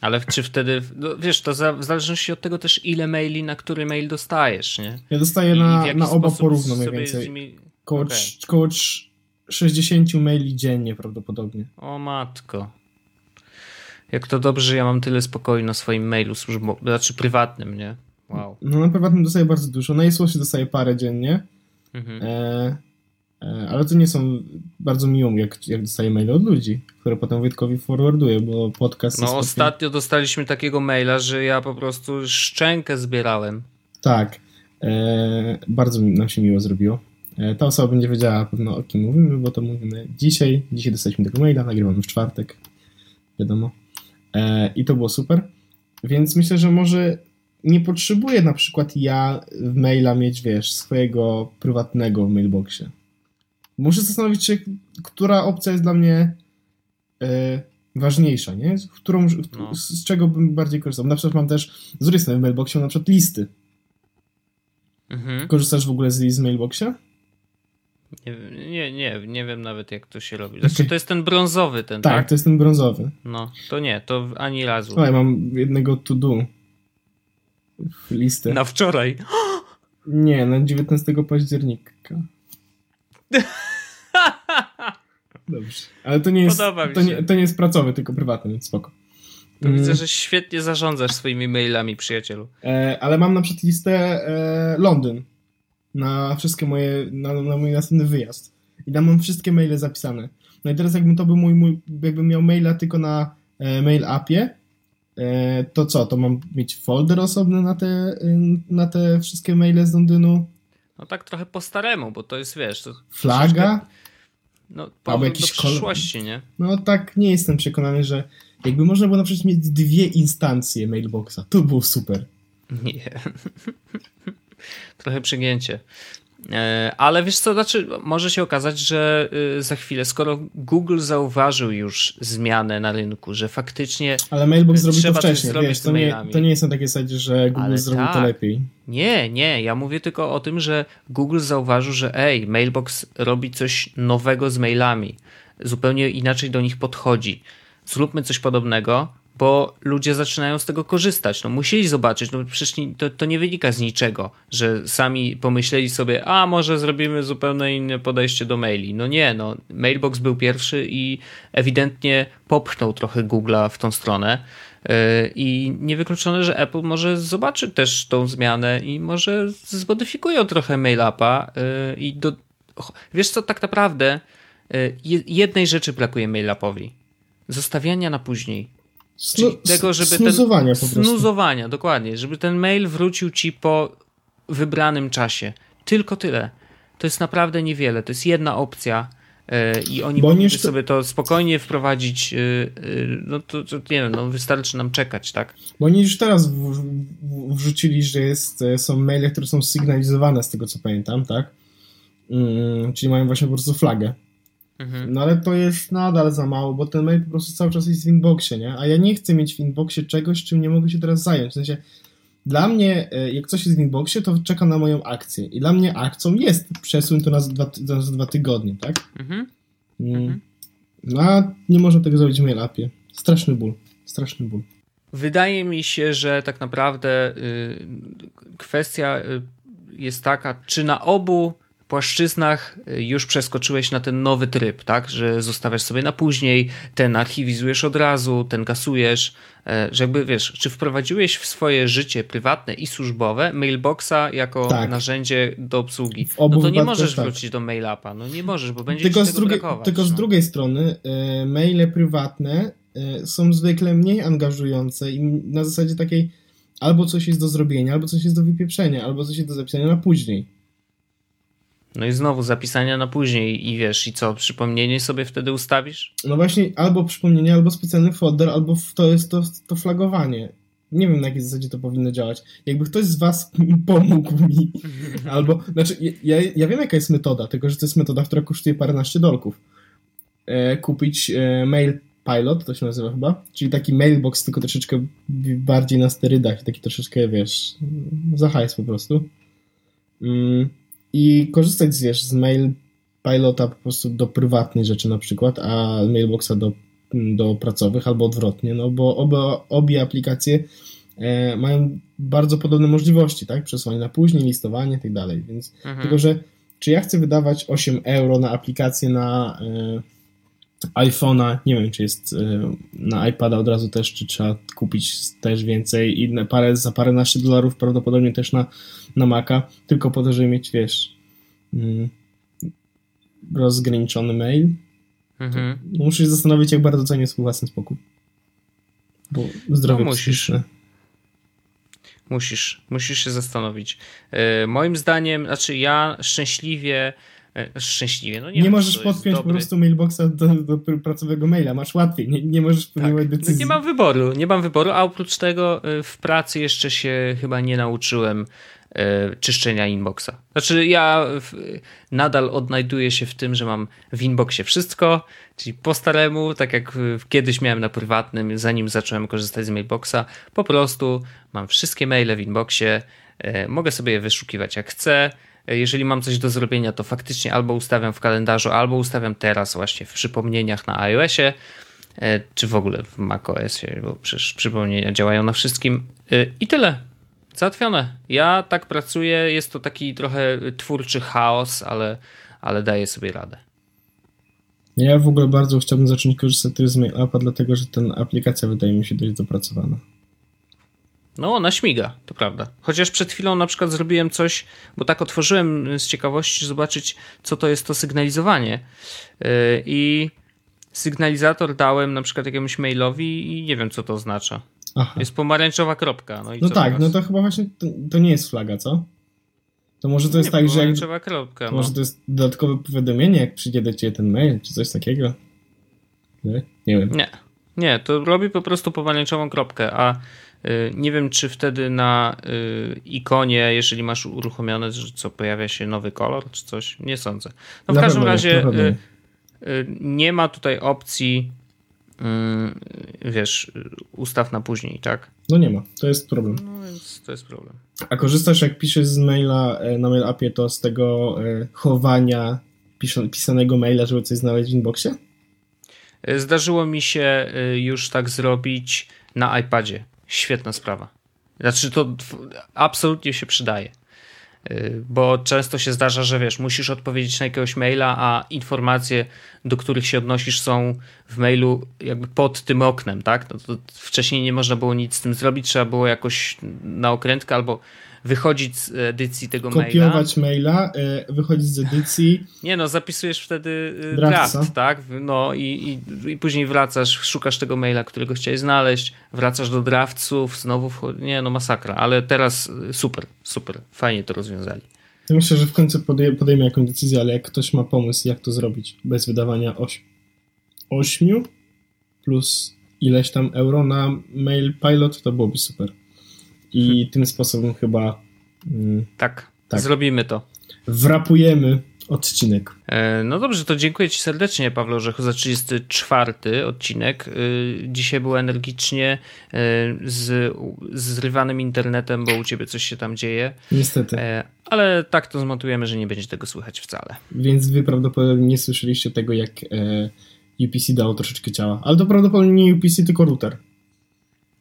Ale czy wtedy, no wiesz, to za, w zależności od tego też ile maili, na który mail dostajesz, nie? Ja dostaję na, na oba porówno mniej więcej. Nimi... Koło, okay. koło 60 maili dziennie prawdopodobnie. O matko. Jak to dobrze, że ja mam tyle spokoju na swoim mailu służbowym, znaczy prywatnym, nie? Wow. No na prywatnym dostaję bardzo dużo. Na się dostaję parę dziennie. Mhm. E, e, ale to nie są bardzo miłą, jak, jak dostaję maile od ludzi, które potem Wojtkowi forwarduję, bo podcast... No ostatnio dostaliśmy takiego maila, że ja po prostu szczękę zbierałem. Tak. E, bardzo nam się miło zrobiło. E, ta osoba będzie wiedziała pewno o kim mówimy, bo to mówimy dzisiaj. Dzisiaj dostaliśmy tego maila, nagrywamy w czwartek. Wiadomo. E, I to było super. Więc myślę, że może nie potrzebuję na przykład ja w maila mieć, wiesz, swojego prywatnego w mailboxie. Muszę zastanowić się, która opcja jest dla mnie e, ważniejsza, nie? Którą, no. z, czego bym bardziej korzystał. Na przykład mam też z drugiej strony w mailboxie na przykład listy. Mhm. Korzystasz w ogóle z list w mailboxie? Nie, nie, nie, nie wiem nawet jak to się robi. Znaczy to jest ten brązowy ten, tak? Tak, to jest ten brązowy. No, to nie, to ani razu. Ale mam jednego to do listę. Na wczoraj. Nie, na 19 października. Dobrze. Ale to nie jest, to nie, to nie jest pracowy, tylko prywatny, więc spoko. To mm. widzę, że świetnie zarządzasz swoimi mailami, przyjacielu. E, ale mam na przykład listę e, Londyn na wszystkie moje, na, na mój następny wyjazd. I tam mam wszystkie maile zapisane. No i teraz jakbym to był mój, mój jakbym miał maila tylko na e, mail appie, to co, to mam mieć folder osobny na te, na te wszystkie maile z Londynu? No tak trochę po staremu, bo to jest, wiesz... To Flaga? No, Albo jakiś do przyszłości, nie? No tak, nie jestem przekonany, że jakby można było na przykład mieć dwie instancje mailboxa, to było super. Nie. [laughs] Trochę przygięcie. E, ale wiesz co, znaczy, może się okazać, że y, za chwilę, skoro Google zauważył już zmianę na rynku, że faktycznie. Ale Mailbox zrobił to wcześniej, wiesz, to nie, to nie jest na takiej zasadzie, że Google Ale zrobił tak. to lepiej. Nie, nie, ja mówię tylko o tym, że Google zauważył, że ej, Mailbox robi coś nowego z mailami, zupełnie inaczej do nich podchodzi. Zróbmy coś podobnego, bo ludzie zaczynają z tego korzystać. No musieli zobaczyć, no przecież to, to nie wynika z niczego, że sami pomyśleli sobie, a może zrobimy zupełnie inne podejście do maili. No nie, no Mailbox był pierwszy i ewidentnie popchnął trochę Google'a w tą stronę. Yy, I niewykluczone, że Apple może zobaczy też tą zmianę i może zmodyfikują trochę MailUpa yy, i do... Wiesz co, tak naprawdę yy, jednej rzeczy brakuje MailUpowi. Zostawiania na później Snu tego, żeby snuzowania ten, po prostu. Snuzowania, dokładnie. Żeby ten mail wrócił ci po wybranym czasie. Tylko tyle. To jest naprawdę niewiele. To jest jedna opcja yy, i oni mogą sobie to spokojnie wprowadzić. Yy, yy, no to, to, nie wiem, no wystarczy nam czekać, tak? Bo oni już teraz w, w, wrzucili, że jest, są maile, które są sygnalizowane z tego co pamiętam, tak? Mm, czyli mają właśnie po prostu flagę. Mhm. No ale to jest nadal za mało, bo ten mail po prostu cały czas jest w inboxie, nie? A ja nie chcę mieć w inboxie czegoś, czym nie mogę się teraz zająć. W sensie, dla mnie, e, jak coś jest w inboxie, to czeka na moją akcję. I dla mnie akcją jest przesuń to na dwa, na dwa tygodnie, tak? Mhm. Mm. mhm. No a nie można tego zrobić w mail-appie. Straszny ból. Straszny ból. Wydaje mi się, że tak naprawdę y, kwestia y, jest taka, czy na obu płaszczyznach y, już przeskoczyłeś na ten nowy tryb, tak? Że zostawiasz sobie na później, ten archiwizujesz od razu, ten kasujesz, e, że jakby wiesz, czy wprowadziłeś w swoje życie prywatne i służbowe mailboxa jako tak. narzędzie do obsługi. No to nie możesz tak. wrócić do mailapa, no nie możesz, bo będzie tylko z drugiej, Tylko no. z drugiej strony e, maile prywatne e, są zwykle mniej angażujące i na zasadzie takiej albo coś jest do zrobienia, albo coś jest do wypieprzenia, albo coś jest do zapisania na później. No i znowu zapisania na później i wiesz, i co, przypomnienie sobie wtedy ustawisz? No właśnie, albo przypomnienie, albo specjalny folder, albo to jest to, to flagowanie. Nie wiem, na jakiej zasadzie to powinno działać. Jakby ktoś z was [laughs] pomógł mi, [laughs] albo, znaczy, ja, ja wiem, jaka jest metoda, tylko że to jest metoda, która kosztuje paręnaście dolków. E, kupić e, mail pilot, to się nazywa chyba, czyli taki mailbox, tylko troszeczkę bardziej na sterydach, taki troszeczkę, wiesz, za hajs po prostu. Mm i korzystać z, wiesz, z mail pilota po prostu do prywatnej rzeczy na przykład, a mailboxa do, do pracowych albo odwrotnie, no bo obie, obie aplikacje e, mają bardzo podobne możliwości, tak? Przesłanie na później, listowanie i tak dalej, więc mhm. tylko, że czy ja chcę wydawać 8 euro na aplikację na e, iPhone'a, nie wiem, czy jest e, na iPada od razu też, czy trzeba kupić też więcej i parę, za paręnaście dolarów prawdopodobnie też na na Maca, tylko po to, żeby mieć, wiesz, mm, rozgraniczony mail. Mhm. Muszę się zastanowić, jak bardzo cenię swój własny spokój. Bo zdrowie no, musisz. Musisz, musisz się zastanowić. Yy, moim zdaniem, znaczy ja szczęśliwie e, szczęśliwie. No nie, nie wiem, możesz podpiąć po prostu mailboxa do, do, pracowego maila, masz łatwiej, nie, nie możesz podejmować tak. decyzji. No nie mam wyboru, nie mam wyboru, a oprócz tego e, w pracy jeszcze się chyba nie nauczyłem E, czyszczenia inboxa. Znaczy, ja w, nadal odnajduję się w tym, że mam w inboxie wszystko, czyli po staremu, tak jak kiedyś miałem na prywatnym, zanim zacząłem korzystać z mailboxa, po prostu mam wszystkie maile w inboxie, e, mogę sobie je wyszukiwać jak chcę. E, jeżeli mam coś do zrobienia, to faktycznie albo ustawiam w kalendarzu, albo ustawiam teraz właśnie w przypomnieniach na iOSie, czy w ogóle w macOSie, bo przecież przypomnienia działają na wszystkim. I tyle. Załatwione. Ja tak pracuję, jest to taki trochę twórczy chaos, ale, ale daję sobie radę. Ja w ogóle bardzo chciałbym zacząć korzystać z MailAppa, dlatego że ten aplikacja wydaje mi się dość dopracowana. No, ona śmiga, to prawda. Chociaż przed chwilą na przykład zrobiłem coś, bo tak otworzyłem z ciekawości zobaczyć, co to jest to sygnalizowanie. Yy, I sygnalizator dałem na przykład jakiemuś mailowi i nie wiem, co to oznacza. Aha. Jest pomarańczowa kropka. No, i No tak, teraz? no to chyba właśnie to, to nie jest flaga, co? To może to jest nie, tak, że jak, kropka. No. może to jest dodatkowe powiadomienie, jak przyjdzie do ciebie ten mail, czy coś takiego? Nie, nie wiem. Nie, nie, to robi po prostu pomarańczową kropkę, a y, nie wiem, czy wtedy na y, ikonie, jeżeli masz uruchomione, że co pojawia się nowy kolor, czy coś, nie sądzę. No w Na każdym razie y, nie. y, nie ma tutaj opcji, wiesz, y, ustaw na później, tak? No nie ma, to jest problem. No więc to jest problem. A korzystasz jak piszesz z maila e, na mail appie, to z tego e, chowania pisanego maila, żeby coś znaleźć w inboxie? Y, Zdarzyło mi się już tak zrobić na iPadzie. Świetna sprawa. Znaczy to absolutnie się przydaje. Y, Bo często się zdarza, że wiesz, musisz odpowiedzieć na jakiegoś maila, a informacje, do których się odnosisz, są w mailu jakby pod tym oknem, tak? No wcześniej nie można było nic z tym zrobić, trzeba było jakoś na okrętkę albo wychodzić z edycji tego maila. Kopiować maila, e, wychodzić z edycji. Nie no, zapisujesz wtedy y, Drafta. draft, tak? No i, i, i później wracasz, szukasz tego maila, którego chciałeś znaleźć, wracasz do draftców, znowu wchodzi. Nie no, masakra, ale teraz y, super, super, fajnie to rozwiązali. Ja myślę, że w końcu podej- podejmę jakąś decyzję, ale jak ktoś ma pomysł, jak to zrobić bez wydawania 8, 8 plus ileś tam euro na mail pilot, to byłoby super. I tym sposobem chyba mm, Tak, Tak. zrobimy to. wrapujemy odcinek. E, No dobrze, to dziękuję Ci serdecznie, Paweł Orzechu, za 34 odcinek. Y, Dzisiaj było energicznie y, z zrywanym internetem, bo u Ciebie coś się tam dzieje, Niestety. E, ale tak to zmontujemy, że nie będzie tego słychać wcale. Więc wy prawdopodobnie nie słyszeliście tego, jak e, UPC dało troszeczkę ciała. Ale to prawdopodobnie nie UPC, tylko router.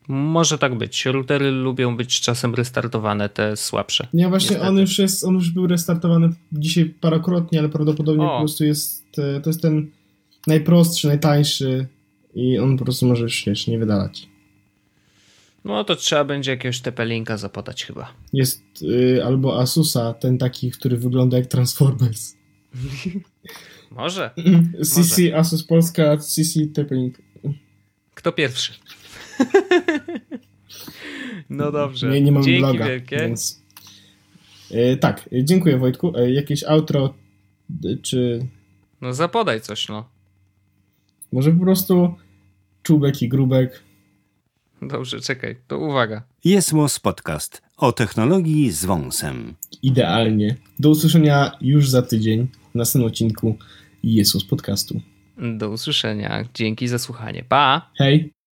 Może tak być. Routery lubią być czasem restartowane, te słabsze. Nie, właśnie Niestety. on już jest, on już był restartowany dzisiaj parokrotnie, ale prawdopodobnie O. po prostu jest, e, to jest ten najprostszy, najtańszy i on po prostu może już wiesz, nie wydalać. No to trzeba będzie jakiegoś TP-Linka zapodać chyba. Jest y, albo Asusa, ten taki, który wygląda jak Transformers. [laughs] Może. [clears throat] CC Asus Polska, CC Teplink. Kto pierwszy? [laughs] no dobrze. Nie, nie mam Dzięki bloga, wielkie. więc... Y, tak, y, dziękuję Wojtku. Y, jakieś outro, czy No zapodaj coś, no. może po prostu czubek i grubek? Dobrze, czekaj. To uwaga. Jest Podcast o technologii z wąsem. Idealnie. Do usłyszenia już za tydzień w następnym odcinku Jesus Podcastu. Do usłyszenia. Dzięki za słuchanie. Pa! Hej!